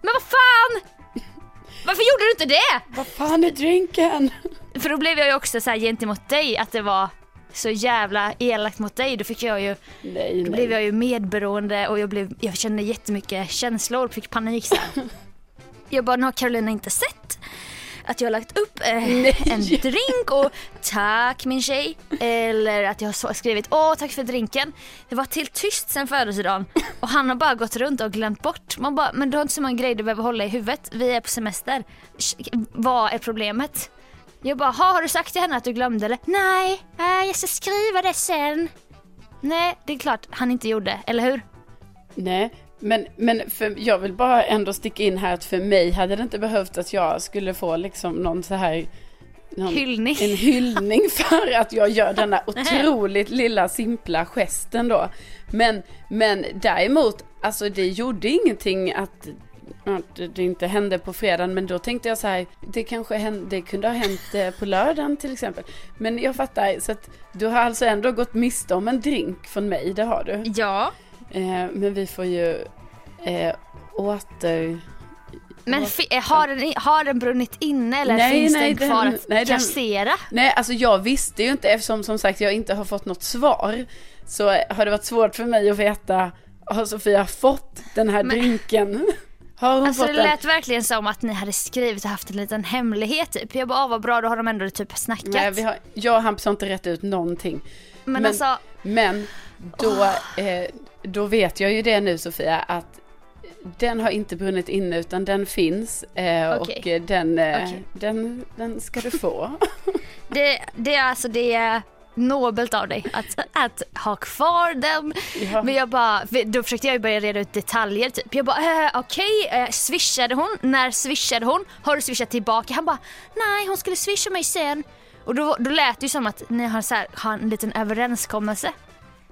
S1: Men vad fan? Varför gjorde du inte det?
S2: Vad fan är drinken?
S1: För då blev jag ju också så här gentemot dig att det var så jävla elakt mot dig. Då fick jag ju,
S2: Nej,
S1: då
S2: nej.
S1: blev jag ju medberoende och jag, blev, jag kände jättemycket känslor, fick panik här. Jag bara, nu har Carolina inte sett att jag har lagt upp eh, en drink och tack min tjej. Eller att jag har skrivit åh tack för drinken. Det var till tyst sen födelsedagen och han har bara gått runt och glömt bort. Man bara, men du har inte så många grejer du behöver hålla i huvudet. Vi är på semester. Vad är problemet? Jag bara, har du sagt till henne att du glömde eller? Nej, nej jag ska skriva det sen. Nej, det är klart han inte gjorde, eller hur?
S2: Nej, men, men för, jag vill bara ändå sticka in här att för mig hade det inte behövt att jag skulle få liksom någon så här någon,
S1: hyllning.
S2: En hyllning för att jag gör denna otroligt lilla simpla gesten då. Men, men däremot, alltså det gjorde ingenting att att det inte hände på fredagen men då tänkte jag så här det kanske hände, det kunde ha hänt eh, på lördagen till exempel. Men jag fattar så att du har alltså ändå gått miste om en drink från mig, det har du.
S1: Ja.
S2: Eh, men vi får ju eh, åter...
S1: Men eh, har den, har den brunnit inne eller nej, finns nej, den kvar den, att nej, kassera? Den,
S2: nej, alltså jag visste ju inte eftersom som sagt jag inte har fått något svar. Så har det varit svårt för mig att veta, har Sofia fått den här Men... drinken?
S1: Alltså det lät en... verkligen som att ni hade skrivit och haft en liten hemlighet typ. Jag bara, vad bra då har de ändå typ snackat.
S2: Nej, vi har, jag och Hampus har inte rätt ut någonting.
S1: Men, men alltså.
S2: Men då, oh. eh, då vet jag ju det nu Sofia att den har inte brunnit inne utan den finns eh, okay. och eh, den, eh, okay. den, den ska du få.
S1: det, det är alltså det nobelt av dig att, att ha kvar den. Ja. Men jag bara, då försökte jag börja reda ut detaljer typ. Jag bara, äh, okej, okay, äh, swishade hon? När swishade hon? Har du swishat tillbaka? Han bara, nej hon skulle swisha mig sen. Och då, då lät det ju som att ni har, så här, har en liten överenskommelse.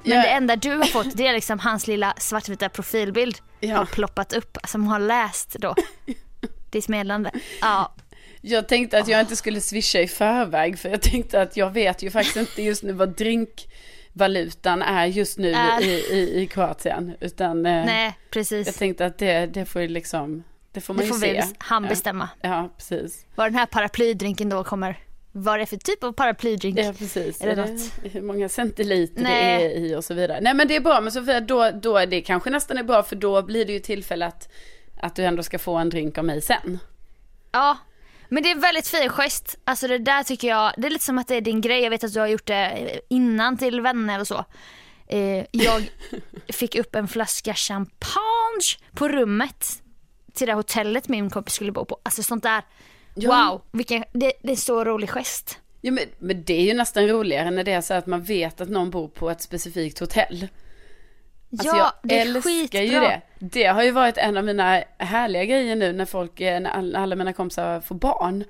S1: Men ja. det enda du har fått det är liksom hans lilla svartvita profilbild. Ja. Har ploppat upp som har läst då. Ditt meddelande. Ja.
S2: Jag tänkte att jag inte skulle swisha i förväg för jag tänkte att jag vet ju faktiskt inte just nu vad drinkvalutan är just nu är. I, i, i Kroatien. Utan
S1: eh, Nej, precis.
S2: jag tänkte att det, det får ju liksom, det får man det
S1: ju
S2: får se.
S1: han bestämma.
S2: Ja, ja, precis.
S1: Vad den här paraplydrinken då kommer vad det är för typ av paraplydrink.
S2: Ja precis, är det hur många centiliter Nej. det är i och så vidare. Nej men det är bra men Sofia, då, då är det kanske nästan är bra för då blir det ju tillfälle att, att du ändå ska få en drink av mig sen.
S1: Ja, men det är väldigt fin gest. Alltså det där tycker jag, det är lite som att det är din grej. Jag vet att du har gjort det innan till vänner och så. Eh, jag fick upp en flaska champagne på rummet till det hotellet min kompis skulle bo på. Alltså sånt där Ja. Wow, vilken, det, det är så rolig gest.
S2: Ja, men, men det är ju nästan roligare när det är så att man vet att någon bor på ett specifikt hotell. Alltså ja, jag det är älskar skitbra. ju det. Det har ju varit en av mina härliga grejer nu när folk, när alla mina kompisar får barn.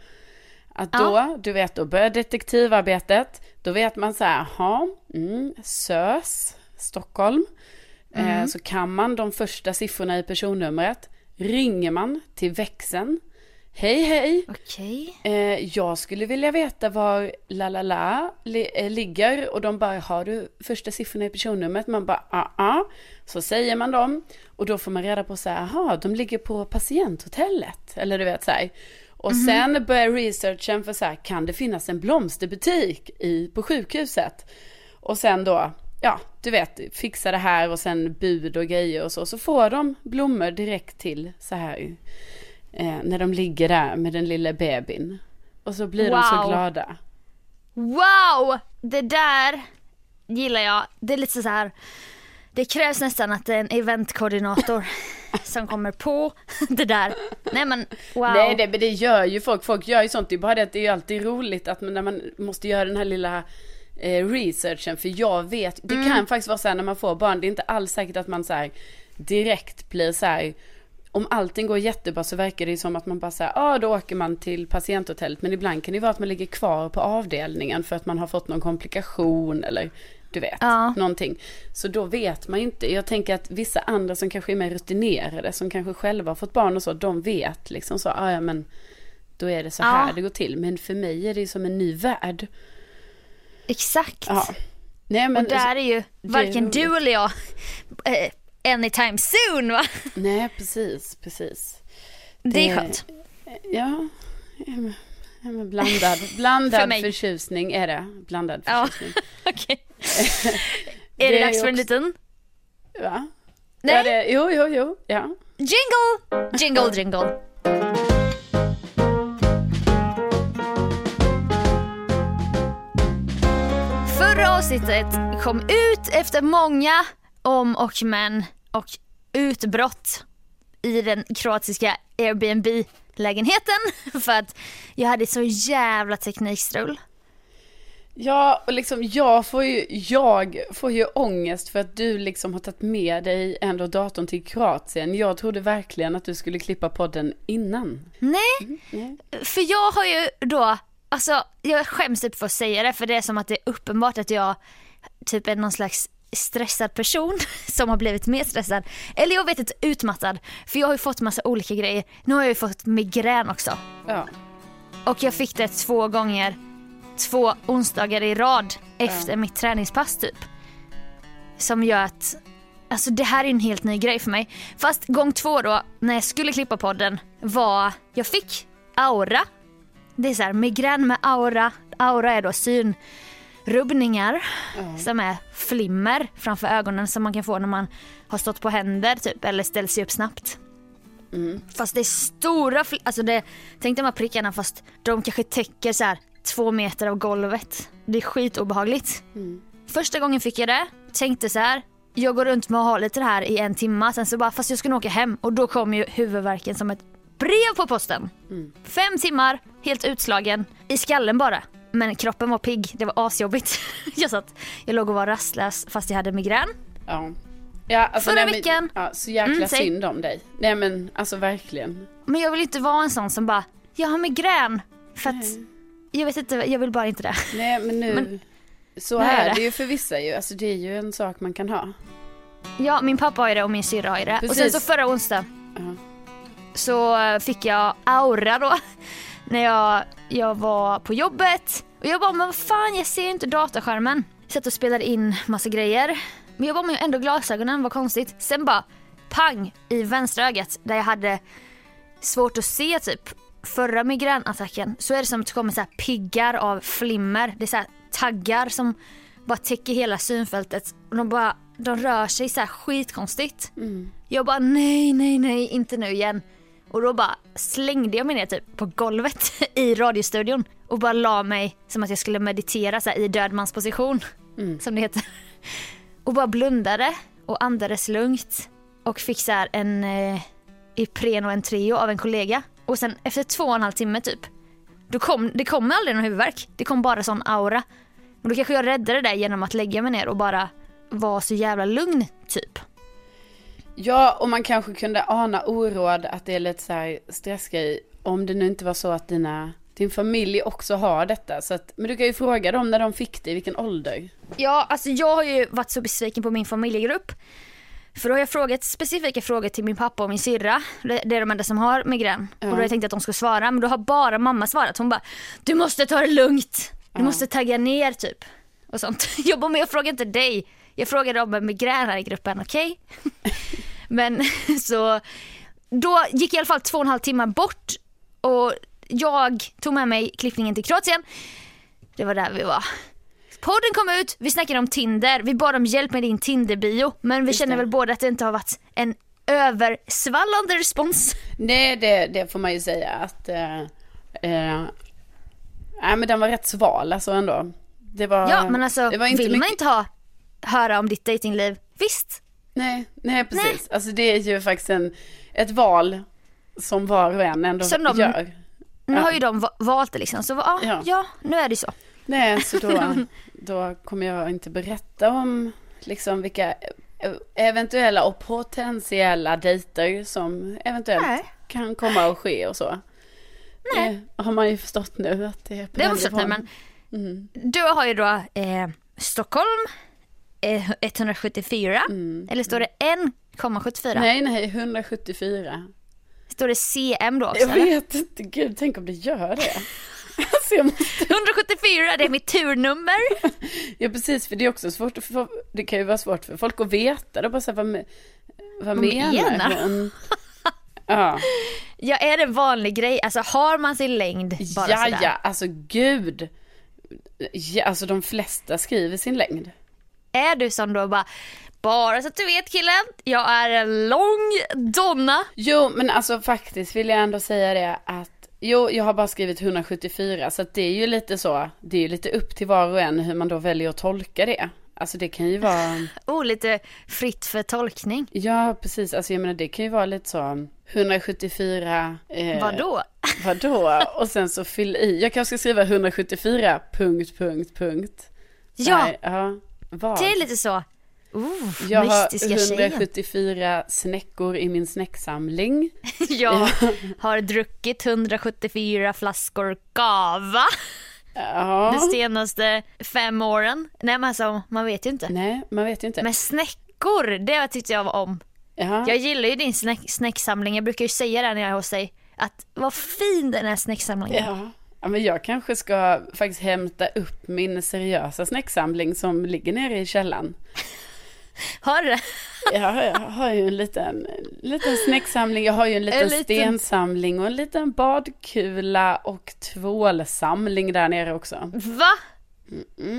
S2: Att då, ja. du vet, då börjar detektivarbetet. Då vet man så här, jaha, mm, SÖS, Stockholm. Eh, mm. Eh, så kan man de första siffrorna i personnumret. Ringer man till växeln Hej hej!
S1: Okej.
S2: Eh, jag skulle vilja veta var la la la li eh, ligger och de bara, har du första siffrorna i personnumret? Man bara. Ah, ah. Så säger man dem och då får man reda på så här, aha, de ligger på patienthotellet. Eller du vet så här. Och mm -hmm. sen börjar researchen för så här, kan det finnas en blomsterbutik i, på sjukhuset? Och sen då, ja, du vet, fixa det här och sen bud och grejer och så. Så får de blommor direkt till så här Eh, när de ligger där med den lilla bebin. Och så blir wow. de så glada.
S1: Wow! Det där gillar jag. Det är lite så här. Det krävs nästan att det är en eventkoordinator som kommer på det där. Nej men wow.
S2: Nej det, men det gör ju folk. Folk gör ju sånt. Det är bara det att det är alltid roligt att man, när man måste göra den här lilla eh, researchen. För jag vet, det mm. kan faktiskt vara så här när man får barn. Det är inte alls säkert att man så här, direkt blir så här om allting går jättebra så verkar det som att man bara säger, ja ah, då åker man till patienthotellet. Men ibland kan det vara att man ligger kvar på avdelningen för att man har fått någon komplikation eller du vet, ja. någonting. Så då vet man ju inte. Jag tänker att vissa andra som kanske är mer rutinerade, som kanske själva har fått barn och så, de vet liksom så, ah, ja men då är det så här ja. det går till. Men för mig är det som en ny värld.
S1: Exakt. Ja. Nej, men, och där är ju varken du eller jag eh, anytime soon va?
S2: Nej precis, precis.
S1: Det, det är eh, skönt.
S2: Ja, blandad, blandad För förtjusning är det. Blandad förtjusning. Ja,
S1: okay. är det, dags för en liten?
S2: Va? Nej? Det, jo, jo, jo. Ja.
S1: Jingle! Jingle, jingle. Förra avsnittet kom ut efter många om och men och utbrott i den kroatiska Airbnb-lägenheten för att jag hade så jävla teknikstrul.
S2: Ja, och liksom jag får ju, jag får ju ångest för att du liksom har tagit med dig ändå datorn till Kroatien. Jag trodde verkligen att du skulle klippa podden innan.
S1: Nej,
S2: Mm.
S1: för jag har ju då, alltså jag skäms typ för att säga det för det är som att det är uppenbart att jag typ är någon slags stressad person som har blivit mer stressad. Eller jag vet inte, utmattad. För jag har ju fått massa olika grejer. Nu har jag ju fått migrän också.
S2: Ja.
S1: Och jag fick det två gånger, två onsdagar i rad efter mitt träningspass typ. Som gör att, alltså det här är en helt ny grej för mig. Fast gång två då, när jag skulle klippa podden, var, jag fick aura. Det är så här, migrän med aura. Aura är då synrubbningar som är flimmer framför ögonen som man kan få när man har stått på händer typ eller ställt sig upp snabbt. Fast det är stora, alltså det, tänk de här prickarna fast de kanske täcker så här två meter av golvet. Det är skitobehagligt. Första gången fick jag det, tänkte så här. Jag går runt med att ha lite det här i en timme, sen så bara fast jag ska nog åka hem och då kom ju huvudvärken som ett brev på posten. Fem timmar, helt utslagen, i skallen bara. Men kroppen var pigg, det var asjobbigt. jag satt, jag låg och var rastlös fast jag hade migrän.
S2: Ja. Ja, alltså,
S1: Förra
S2: nej, men-
S1: veckan-
S2: Ja, så jäkla
S1: Mm,
S2: synd om dig. Nej men alltså verkligen.
S1: Men jag vill inte vara en sån som bara, jag har migrän. För att, jag vet inte, jag vill bara inte det.
S2: Nej men nu.
S1: Men-
S2: så
S1: Nu är det.
S2: det ju för vissa ju. Alltså det är ju en sak man kan ha.
S1: Ja, min pappa har ju det och min syrra har ju det. Och sen
S2: Precis.
S1: så förra onsdag
S2: Ja.
S1: så eh, fick jag aura då. När jag, jag var på jobbet. Och jag bara, men vad fan jag ser inte dataskärmen. Satt och spelade in massa grejer. Men jag var med ändå glasögonen, vad konstigt. Sen bara pang i vänstra ögat där jag hade svårt att se typ förra migränattacken. Så är det som att det kommer så här piggar av flimmer. Det är så här taggar som bara täcker hela synfältet. Och de bara, de rör sig så här skitkonstigt. Jag bara nej, nej, nej, inte nu igen. Och då bara slängde jag mig ner typ på golvet i radiostudion och bara la mig som att jag skulle meditera så här, i dödmansposition. Som det heter. Och bara blundade och andades lugnt. Och fick så här en eh, Ipren och en Treo av en kollega. Och sen efter två och en halv timme typ. Då kom, det kom aldrig någon huvudvärk. Det kom bara sån aura. Och då kanske jag räddade det där genom att lägga mig ner och bara vara så jävla lugn typ.
S2: Ja, och man kanske kunde ana oråd att det är lite så här stressgrej. Om det nu inte var så att dina, din familj också har detta. Så att, men du kan ju fråga dem när de fick det, i vilken ålder.
S1: Ja, alltså jag har ju varit så besviken på min familjegrupp. För då har jag frågat specifika frågor till min pappa och min syrra. Det är de enda som har migrän. Och då har jag tänkt att de ska svara, men då har bara mamma svarat. Hon bara, du måste ta det lugnt. Du måste tagga ner typ. Och sånt. Jag bara, men jag frågar inte dig. Jag frågade om med migrän här i gruppen, okej? men så, då gick i alla fall två och en halv timme bort. Och jag tog med mig klippningen till Kroatien. Det var där vi var. Podden kom ut, vi snackade om Tinder, vi bad om hjälp med din Tinder-bio. Men vi
S2: Just
S1: känner
S2: det.
S1: väl båda att det inte har varit en översvallande respons.
S2: Nej, det, det får man ju säga att... Eh, eh, nej, men den var rätt sval alltså ändå. Det var,
S1: Ja men alltså,
S2: det var inte
S1: vill man
S2: mycket-
S1: inte ha, höra om ditt datingliv? Visst.
S2: Nej, nej precis. Alltså det är ju faktiskt en, ett val som var och en ändå
S1: Som de-
S2: gör.
S1: Nu
S2: Ja.
S1: har ju de va- valt det liksom, så ja,
S2: Ja.
S1: ja. nu är det så.
S2: Nej, så då, då kommer jag inte berätta om liksom vilka eh, eventuella och potentiella dejter som eventuellt
S1: Nej.
S2: kan komma att ske och så.
S1: Nej.
S2: Det har man ju förstått nu att det är på
S1: Det
S2: den nivån.
S1: men
S2: Mm.
S1: du har ju då eh, Stockholm eh, 174, eller står det 1,74?
S2: Nej, nej, 174.
S1: Står det CM då också?
S2: Jag
S1: eller?
S2: vet inte, gud, tänk om det gör det. Alltså måste,
S1: 174, det är mitt turnummer.
S2: ja precis, för det är också svårt att få, det kan ju vara svårt för folk att veta. Det bara så här, vad, vad menar
S1: menar
S2: hon? Ja,
S1: Ja, är det en vanlig grej? Alltså har man sin längd bara
S2: ja,
S1: sådär?
S2: ja, alltså gud. Ja, alltså de flesta skriver sin längd.
S1: Är du som då bara, bara så att du vet killen, jag är en lång donna.
S2: Jo, men alltså faktiskt vill jag ändå säga det att Jo, jag har bara skrivit 174 så att det är ju lite så, det är ju lite upp till var och en hur man då väljer att tolka det. Alltså det kan ju vara...
S1: Oh, lite fritt för tolkning.
S2: Ja, precis. Alltså jag menar det kan ju vara lite så 174... Eh,
S1: Vadå?
S2: Vadå? Och sen så fyll i. Jag kanske ska skriva 174 punkt, punkt, punkt.
S1: Ja,
S2: Nej, ja. Vad?
S1: det är lite så. Oh,
S2: jag har
S1: mystiska tjejen.
S2: 174 snäckor i min snäcksamling.
S1: Jag har druckit 174 flaskor kava
S2: Ja.
S1: de senaste fem åren. Nej men alltså, man vet ju inte.
S2: Nej, man vet ju inte.
S1: Men snäckor, det tyckte jag om.
S2: Jaha.
S1: Jag gillar ju din snäck, snäcksamling. Jag brukar ju säga det när jag är hos dig. Att vad fin den här snäcksamlingen.
S2: Ja. Ja, men jag kanske ska faktiskt hämta upp min seriösa snäcksamling som ligger nere i källaren.
S1: Har du det?
S2: Ja, jag har ju en liten, liten snäcksamling, jag har ju en liten,
S1: En liten-
S2: stensamling och en liten badkula och tvålsamling där nere också.
S1: Va?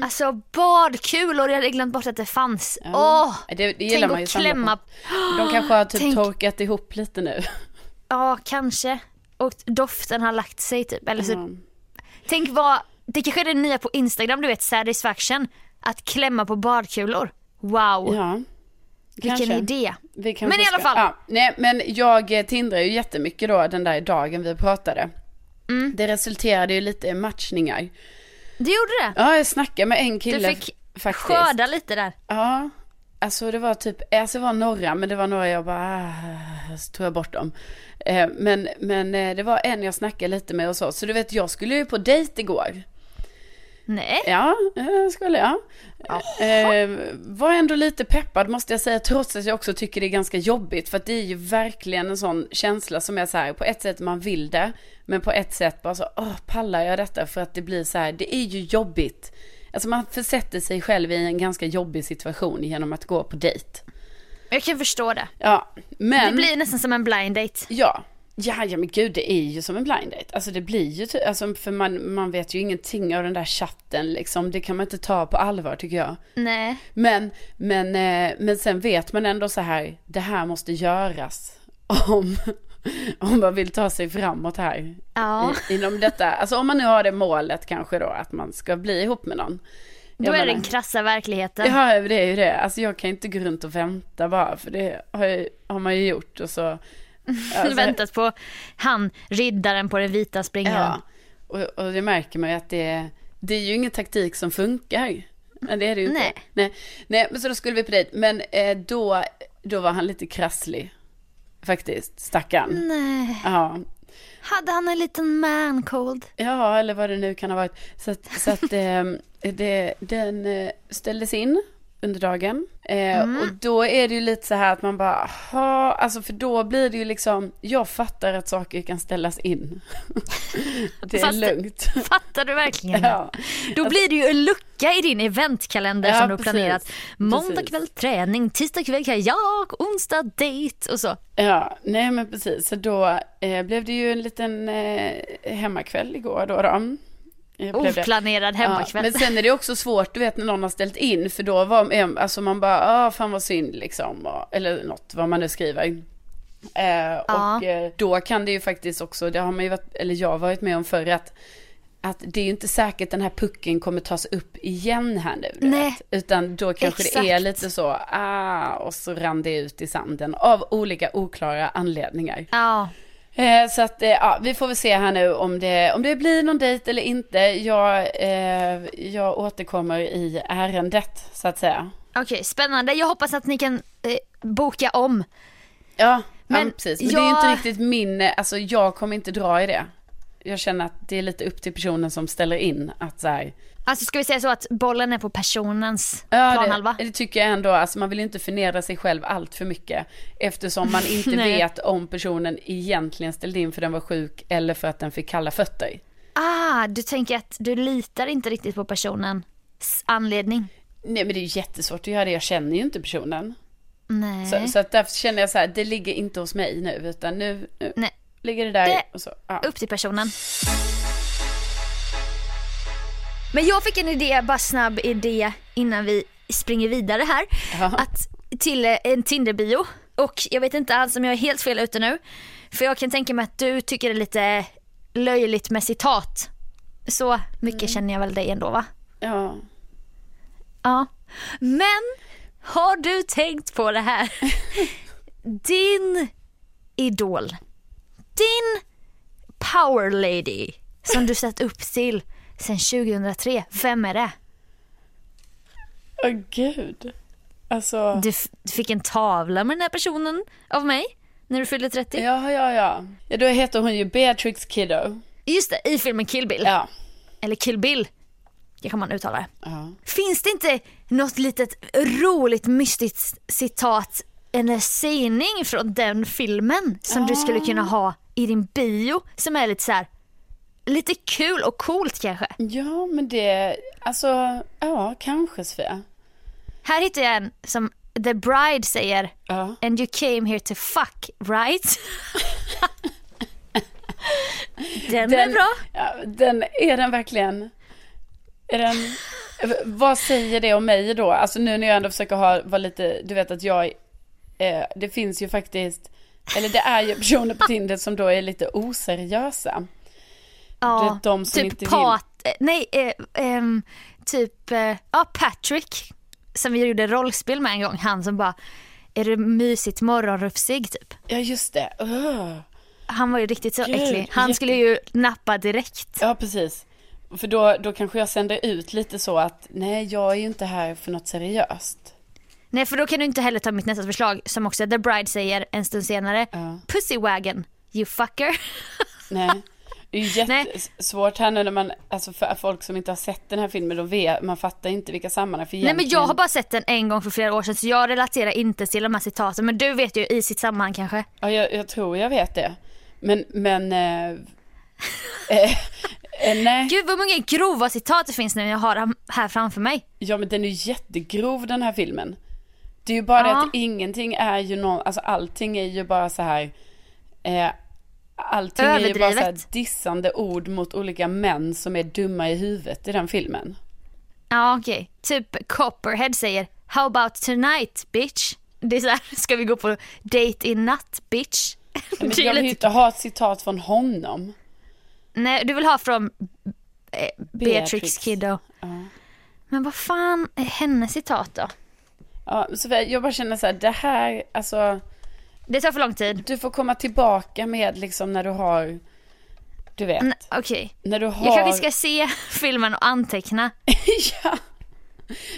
S1: Alltså badkulor, jag hade glömt bort att det fanns.
S2: Ja.
S1: Åh!
S2: Det, det gillar
S1: Tänk att klämma.
S2: på. De kanske har typ
S1: Tänk-
S2: torkat ihop lite nu.
S1: Ja, kanske. Och doften har lagt sig typ. Eller så,
S2: Ja.
S1: Tänk vad, det kanske är det nya på Instagram, du vet satisfaction. Att klämma på badkulor. Wow,
S2: Ja,
S1: vilken
S2: kanske.
S1: idé.
S2: Vi
S1: Men i alla fall.
S2: Ja, nej, men jag eh, tindrar ju jättemycket då den där dagen vi pratade.
S1: Mm.
S2: Det resulterade ju lite i matchningar.
S1: Det gjorde det.
S2: Ja, jag snackade med en
S1: Du
S2: kille
S1: fick
S2: faktiskt.
S1: skörda lite där.
S2: Ja, alltså det var typ, alltså det var några, men det var några jag bara, ah, så tog jag bort dem. Eh, men, men eh, det var en jag snackade lite med och så, så du vet jag skulle ju på dejt igår.
S1: Nej.
S2: Ja, eh, skulle jag. Eh, var ändå lite peppad måste jag säga, trots att jag också tycker det är ganska jobbigt. För att det är ju verkligen en sån känsla som är så här, på ett sätt man vill det, men på ett sätt bara så, åh, pallar jag detta? För att det blir så här, det är ju jobbigt. Alltså man försätter sig själv i en ganska jobbig situation genom att gå på dejt.
S1: Jag kan förstå det.
S2: Ja, men...
S1: Det blir nästan som en blind date.
S2: Ja. Ja, ja men gud det är ju som en blind date. Alltså det blir ju, alltså för man, man vet ju ingenting av den där chatten liksom. Det kan man inte ta på allvar tycker jag.
S1: Nej.
S2: Men, men, eh, men sen vet man ändå så här, det här måste göras. Om, om man vill ta sig framåt här.
S1: Ja.
S2: I, inom detta, alltså om man nu har det målet kanske då, att man ska bli ihop med någon.
S1: Då är det den krassa verkligheten.
S2: Ja, det är ju det. Alltså jag kan inte gå runt och vänta bara, för det har, jag, har man ju gjort och så. Alltså,
S1: Väntat på han, riddaren på den vita springaren.
S2: Ja, och, och det märker man ju att det, det är ju ingen taktik som funkar. Men det är det ju inte.
S1: Nej.
S2: Nej, Nej men så då skulle vi på dejt. Men eh, då, då var han lite krasslig. Faktiskt, stackarn.
S1: Nej.
S2: Ja.
S1: Hade han en liten man cold?
S2: ja, eller vad det nu kan ha varit. Så att, så att eh, det, den eh, ställdes in under dagen. Eh,
S1: Mm.
S2: Och då är det ju lite så här att man bara, ha, alltså för då blir det ju liksom, jag fattar att saker kan ställas in. det är
S1: Fast-
S2: lugnt.
S1: Fattar du verkligen?
S2: Ja.
S1: Då blir det ju en lucka i din eventkalender
S2: Ja,
S1: som du har
S2: precis.
S1: planerat. Måndag
S2: Precis.
S1: kväll träning, tisdag kväll kajak, onsdag dejt och så.
S2: Ja, nej men precis. Så då eh, blev det ju en liten eh, hemmakväll igår då. då.
S1: Oplanerad hemmakväll.
S2: Ja, men sen är det också svårt, du vet när någon har ställt in, för då var eh, alltså man bara, ah fan vad synd liksom, eller något, vad man nu skriver. Eh,
S1: Ja.
S2: Och eh, då kan det ju faktiskt också, det har man ju varit, eller jag har varit med om förr, att, att det är ju inte säkert den här pucken kommer tas upp igen här nu.
S1: Nej.
S2: Vet. Utan då kanske det är
S1: Exakt.
S2: lite så, ah, och så rann det ut i sanden av olika oklara anledningar.
S1: Ja,
S2: Eh, så att, eh, ja, vi får väl se här nu om det, om det blir någon dejt eller inte. Jag, eh, jag återkommer i ärendet, så att säga.
S1: okej spännande. Jag hoppas att ni kan eh, boka om.
S2: Ja, men, ja, precis. Men det är ju
S1: jag-
S2: inte riktigt min, alltså jag kommer inte dra i det. Jag känner att det är lite upp till personen som ställer in att så här,
S1: Alltså ska vi säga så att bollen är på personens
S2: Ja,
S1: planhalva?
S2: det, det tycker jag ändå. Alltså man vill inte förnedra sig själv allt för mycket. Eftersom man inte vet om personen egentligen ställde in för den var sjuk eller för att den fick kalla fötter.
S1: Ah, du tänker att du litar inte riktigt på personens anledning?
S2: Nej men det är ju jättesvårt att göra det. Jag känner ju inte personen.
S1: Nej.
S2: Så, så att därför känner jag så här, det ligger inte hos mig nu, utan nu, nu
S1: Nej.
S2: ligger det där
S1: Det-
S2: och så. Ja.
S1: Upp till personen. Men jag fick en idé, bara snabb idé innan vi springer vidare här. Att till eh, en Tinder-bio. Och jag vet inte alls om jag är helt fel ute nu. För jag kan tänka mig att du tycker det är lite löjligt med citat. Så mycket känner jag väl dig ändå va?
S2: Ja.
S1: Ja. Men har du tänkt på det här? Din idol, din power lady som du sett upp till sedan 2003, vem är det?
S2: Åh gud. Alltså.
S1: Du, du fick en tavla med den här personen av mig när du fyllde 30.
S2: Ja, ja, ja. Ja, då heter hon ju Beatrix Kiddo.
S1: Just det, i filmen Kill Bill.
S2: Ja.
S1: Eller Kill Bill, det kan man uttala det.
S2: Ja.
S1: Finns det inte något litet roligt mystiskt citat, en sägning från den filmen som du skulle kunna ha i din bio som är lite så här, lite kul och coolt kanske?
S2: Ja, men det, alltså, ja, kanske Sofia.
S1: Här hittar jag en som The Bride säger
S2: Ja.
S1: And you came here to fuck, right? den, är bra.
S2: Ja, den, är den verkligen, är den, vad säger det om mig då? Alltså nu när jag ändå försöker ha, vara lite, du vet att jag, eh, det finns ju faktiskt, eller det är ju personer på Tinder som då är lite oseriösa.
S1: Ja,
S2: de som
S1: typ
S2: inte vill-
S1: Pat, eh, nej, eh, ehm, typ, eh, ja Patrick som vi gjorde rollspel med en gång, han som bara, är det mysigt morgonrufsig typ?
S2: Ja, just det. Öh.
S1: Han var ju riktigt så
S2: Gud,
S1: äcklig. Han
S2: jätte-
S1: skulle ju nappa direkt.
S2: Ja, precis. För då, då kanske jag sänder ut lite så att, nej, jag är ju inte här för något seriöst.
S1: Nej för då kan du inte heller ta mitt nästa förslag som också The Bride säger en stund senare.
S2: Ja.
S1: Pussy wagon, you fucker.
S2: Nej. Det är ju jättesvårt här nu när man, alltså för folk som inte har sett den här filmen, de vet, man fattar inte vilka sammanhang. För
S1: Nej men jag
S2: egentligen-
S1: har bara sett den en gång för flera år sedan så jag relaterar inte till de här citaten men du vet ju i sitt sammanhang kanske.
S2: Ja, jag, jag tror jag vet det. Men, men, eh, eh, eh, nej.
S1: Gud vad många grova citat det finns nu när jag har dem här framför mig.
S2: Ja, men den är ju jättegrov den här filmen. Det är ju bara det
S1: Ja.
S2: att ingenting är ju någon, alltså allting är ju bara så här, eh, allting är ju bara så här
S1: Överdrivet.
S2: dissande ord mot olika män som är dumma i huvudet i den filmen.
S1: Ja okej, typ Copperhead säger How about tonight bitch? Det är så här, ska vi gå på date i natt bitch?
S2: Men jag vill ju inte ha ett citat från honom.
S1: Nej du vill ha från eh, Beatrix,
S2: Beatrix.
S1: Kiddo.
S2: Ja.
S1: Men vad fan är hennes citat då?
S2: Ja, så jag bara känner så här, det här, alltså,
S1: Det tar för lång tid.
S2: du får komma tillbaka med liksom när du har, du vet,
S1: N- Okej,
S2: när du har...
S1: jag kanske ska se filmen och anteckna.
S2: ja.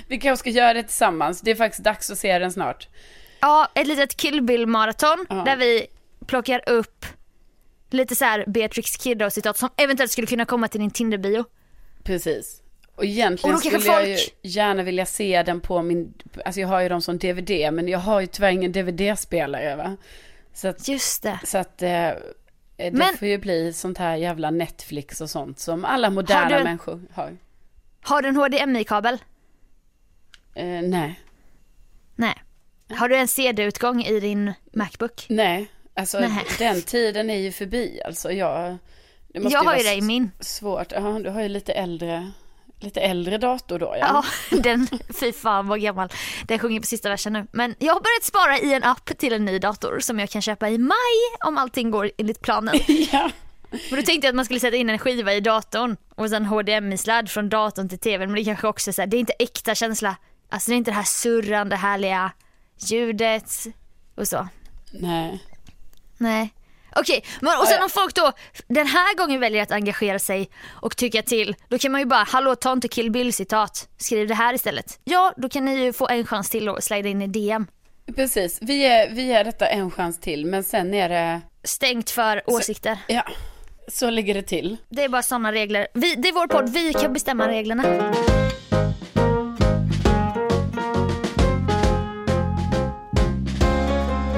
S2: Vi kanske ska göra det tillsammans, det är faktiskt dags att se den snart.
S1: Ja, ett litet Kill Bill maraton
S2: Ja.
S1: där vi plockar upp lite så här Beatrix Kiddo citat som eventuellt skulle kunna komma till din Tinder-bio.
S2: Precis. Och egentligen
S1: Och
S2: skulle jag ju gärna vilja se den på min, alltså jag har ju dem som DVD, men jag har ju tyvärr ingen DVD-spelare va. Så att,
S1: Just det.
S2: så att eh, det
S1: Men-
S2: får ju bli sånt här jävla Netflix och sånt som alla moderna
S1: Har en-
S2: människor har.
S1: Har du en HDMI-kabel?
S2: Eh, nej,
S1: Nej. Har du en CD-utgång i din Macbook?
S2: nej, alltså
S1: Nej.
S2: den tiden är ju förbi alltså. Jag,
S1: Jag har ju det i min.
S2: svårt. Ja, du har ju lite äldre, lite äldre dator då ja.
S1: Ja, den, fy fan vad gammal. Den sjunger på sista versen nu. Men jag har börjat spara i en app till en ny dator som jag kan köpa i maj om allting går enligt planen.
S2: ja.
S1: Men då tänkte jag att man skulle sätta in en skiva i datorn och sen HDMI-sladd från datorn till tvn. Men det kanske också är så här, det är inte äkta känsla. Alltså det är inte det här surrande härliga ljudet och så.
S2: Nej.
S1: Nej. Okej, men och sen om folk då den här gången väljer att engagera sig och tycka till, då kan man ju bara, hallå ta inte Kill Bill citat, skriv det här istället. Ja, då kan ni ju få en chans till att slida in i DM.
S2: Precis, vi är, vi är detta en chans till, men sen är det,
S1: Stängt för åsikter.
S2: ja, så ligger det till.
S1: Det är bara sådana regler. Vi, det är vår podd, vi kan bestämma reglerna.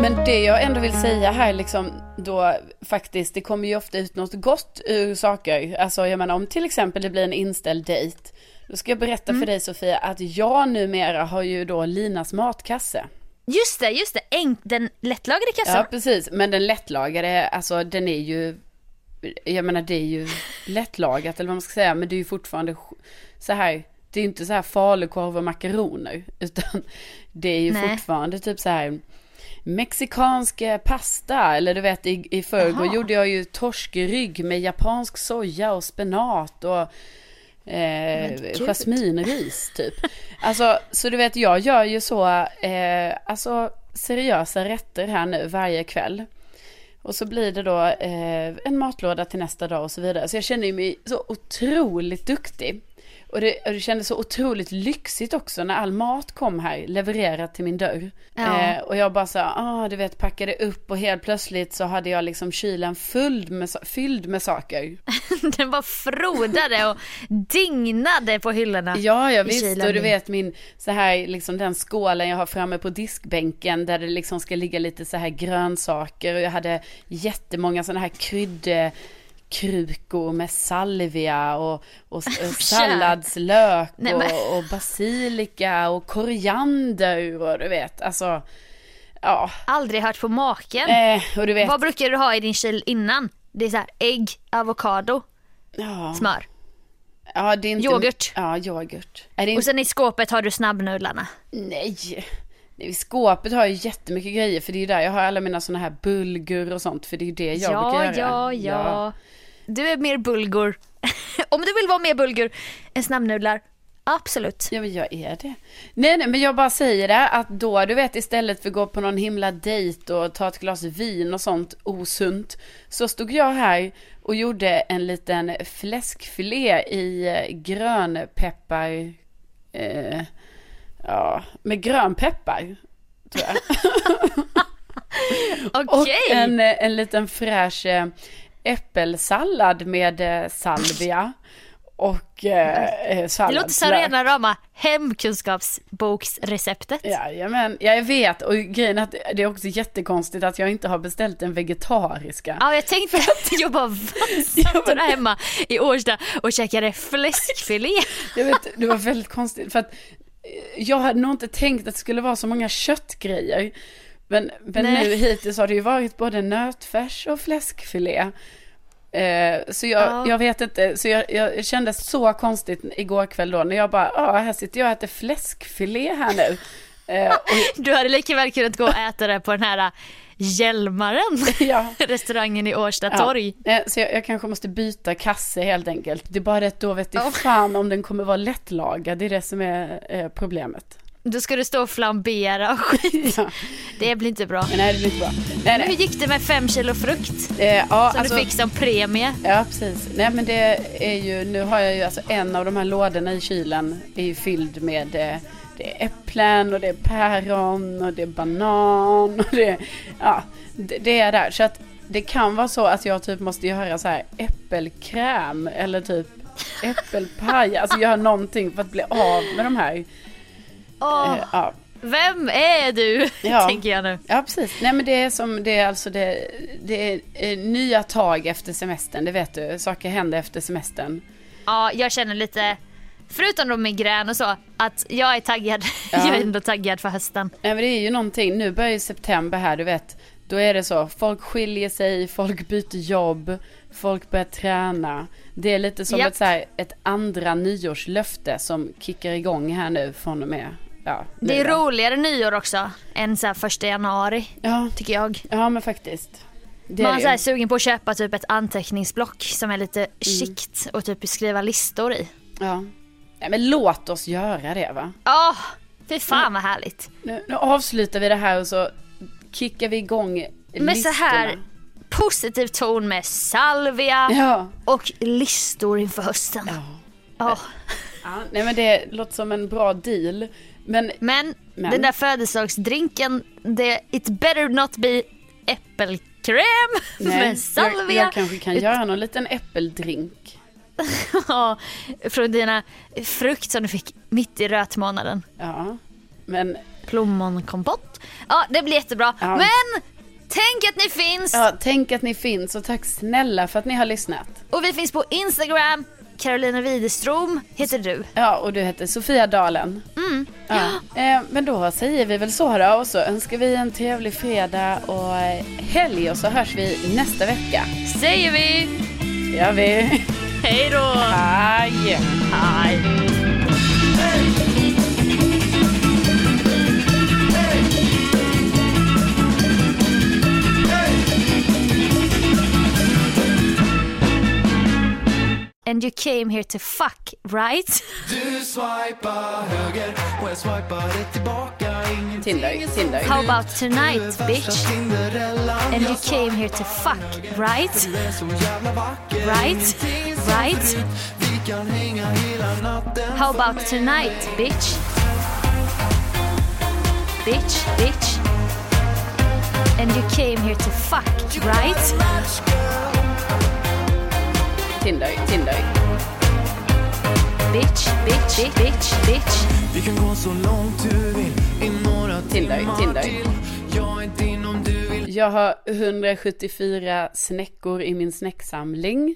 S2: Men det jag ändå vill säga här liksom då faktiskt, det kommer ju ofta ut något gott ur saker. Alltså jag menar om till exempel det blir en inställd dejt. Då ska jag berätta för dig Sofia att jag numera har ju då Linas matkasse.
S1: Just det, just det. Enk, den lättlagade kassan.
S2: Ja precis, men den lättlagade, alltså den är ju, jag menar det är ju lättlagat eller vad man ska säga, men det är ju fortfarande så här, det är ju inte så här falukorv och makaroner, utan det är ju
S1: Nej.
S2: fortfarande typ så här mexikansk pasta. Eller du vet i, i förrgår gjorde jag ju torskrygg med japansk soja och spenat och eh, jasminris typ. Alltså, så du vet jag gör ju så, eh, alltså seriösa rätter här nu varje kväll. Och så blir det då eh, en matlåda till nästa dag och så vidare. Så jag känner mig så otroligt duktig. Och det, och det kändes så otroligt lyxigt också när all mat kom här levererat till min dörr.
S1: Ja.
S2: Eh, och jag bara så ah, du vet, packade upp och helt plötsligt så hade jag liksom kylen fylld med, fylld med saker.
S1: Den bara frodade och dignade på hyllorna.
S2: Ja, jag
S1: i
S2: visst.
S1: kylen
S2: Och du vet min, så här, liksom den skålen jag har framme på diskbänken där det liksom ska ligga lite så här grönsaker. Och jag hade jättemånga sådana här krydd krukor med salvia och, och, och salladslök
S1: Nej, men-
S2: och, och basilika och koriander och du vet, alltså, ja.
S1: Aldrig hört på maken.
S2: Eh, och du vet,
S1: Vad brukar du ha i din kyl innan? Det är så här ägg, avokado,
S2: ja,
S1: smör.
S2: ja, det är inte,
S1: Yoghurt.
S2: Ja, yoghurt. Det
S1: Och
S2: inte,
S1: sen i skåpet har du snabbnudlarna.
S2: nej. I skåpet har jag jättemycket grejer för det är ju där jag har alla mina sådana här bulgur och sånt för det är ju det jag
S1: ja,
S2: brukar göra.
S1: ja, ja. Du är mer bulgur. Om du vill vara mer bulgur än snabbnudlar, absolut.
S2: Ja men jag är det. Nej nej men jag bara säger det att då du vet istället för att gå på någon himla dejt och ta ett glas vin och sånt osunt. Så stod jag här och gjorde en liten fläskfilé i eh, grönpeppar. Eh, ja, med grönpeppar. Tror jag. Och
S1: Okej.
S2: en, eh, en liten fräsch eh, äppelsallad med eh, salvia. Och eh, eh,
S1: Det låter som rena rama hemkunskapsboksreceptet.
S2: Jajamän, ja, jag vet och grejen är att det är också jättekonstigt att jag inte har beställt den vegetariska.
S1: Ja, jag tänkte att jag bara satt där hemma i Årsta och käkade fläskfilé.
S2: Jag vet, det var väldigt konstigt för att eh, jag hade nog inte tänkt att det skulle vara så många köttgrejer. Men, men
S1: Nej.
S2: nu hittills har det ju varit både nötfärs och fläskfilé. Eh, så jag,
S1: Ja.
S2: jag vet inte, så jag, jag kände så konstigt igår kväll då när jag bara, ja här sitter jag och äter fläskfilé här nu. Eh, och,
S1: Du hade lika väl kunnat gå och äta det på den här äh, Hjälmaren,
S2: ja,
S1: restaurangen i Årsta
S2: Ja,
S1: torg.
S2: eh, Så jag, jag kanske måste byta kasse helt enkelt. Det är bara det att då vet jag
S1: Ja.
S2: fan om den kommer vara lättlagad. Det är det som är eh, problemet.
S1: Då ska du stå och flambera och skit.
S2: Ja.
S1: Det blir inte bra.
S2: Men nej, det blir inte bra. Nej,
S1: Men hur
S2: nej.
S1: gick det med fem kilo frukt
S2: Eh, ja,
S1: som
S2: alltså,
S1: du fick som premie?
S2: ja, precis. Nej, men det är ju, nu har jag ju alltså en av de här lådorna i kylen är ju fylld med eh, det är äpplen och det är päron och det är banan och det, ja, det, det är där. Så att det kan vara så att jag typ måste göra så här äppelkräm eller typ äppelpaj. Alltså göra någonting för att bli av med de här.
S1: Åh,
S2: Eh, ja.
S1: vem är du?
S2: Ja.
S1: Tänker jag nu.
S2: ja, precis. Nej men det är som, det är alltså det, det är eh, nya tag efter semestern, det vet du. Saker händer efter semestern.
S1: Ja, jag känner lite, förutom då migrän och så, att jag är taggad.
S2: Ja.
S1: Jag är ändå taggad för hösten.
S2: Nej men det är ju någonting, nu börjar ju september här, du vet. Då är det så, folk skiljer sig, folk byter jobb, folk börjar träna. Det är lite som
S1: Japp.
S2: ett, så här, ett andra nyårslöfte som kickar igång här nu från och med, ja.
S1: Det är roligare nyår också än så första januari,
S2: Ja,
S1: tycker jag.
S2: ja men faktiskt. Det
S1: Man
S2: är
S1: är sugen på att köpa typ ett anteckningsblock som är lite
S2: Mm.
S1: och typ skriva listor i.
S2: Ja. Nej men låt oss göra det va.
S1: Åh, fy fan vad härligt.
S2: Nu, nu avslutar vi det här och så kickar vi igång
S1: Med så här
S2: listorna.
S1: positiv ton med salvia
S2: Ja.
S1: och listor inför hösten.
S2: ja.
S1: Åh.
S2: ja. Nej men det låter som en bra deal. Men
S1: Men,
S2: Men.
S1: den där födelsedagsdrinken, det, it better not be äppelkräm
S2: nej,
S1: med
S2: jag,
S1: salvia
S2: jag kanske kan göra någon liten äppeldrink.
S1: Ja, från dina frukt som du fick mitt i rötmånaden.
S2: Ja. Men
S1: Plommonkompott. Ja, det blir jättebra.
S2: Ja.
S1: Men tänk att ni finns!
S2: ja, tänk att ni finns och tack snälla för att ni har lyssnat.
S1: Och vi finns på Instagram. Carolina Widerström heter du.
S2: Ja, och du heter Sofia Dalen.
S1: Mm.
S2: Ja. Eh, men då säger vi väl så då och så önskar vi en trevlig fredag och eh, helg och så hörs vi nästa vecka.
S1: Säger vi
S2: gör vi.
S1: hej då!
S2: Hej!
S1: Hej! And you came here to fuck, right?
S3: Du swipar höger och jag swipade tillbaka Ingenting
S2: Tinder, Tinder.
S1: How about tonight,
S3: Du är värsta
S1: bitch? And you came here to fuck, right?
S3: Du är så jävla vacker
S1: Right?
S3: Ingenting är som
S1: Right?
S3: förut. Vi kan hänga hela natten
S1: How about tonight, bitch? Bitch, bitch. And you came here to fuck, right?
S2: Tinder, Tinder.
S1: Bitch, bitch, bitch, bitch.
S3: Vi kan gå så långt du vill i några
S2: Tinder,
S3: timmar
S2: Tinder.
S3: till Jag är din om du vill
S2: Jag har 174 snäckor i min snäcksamling.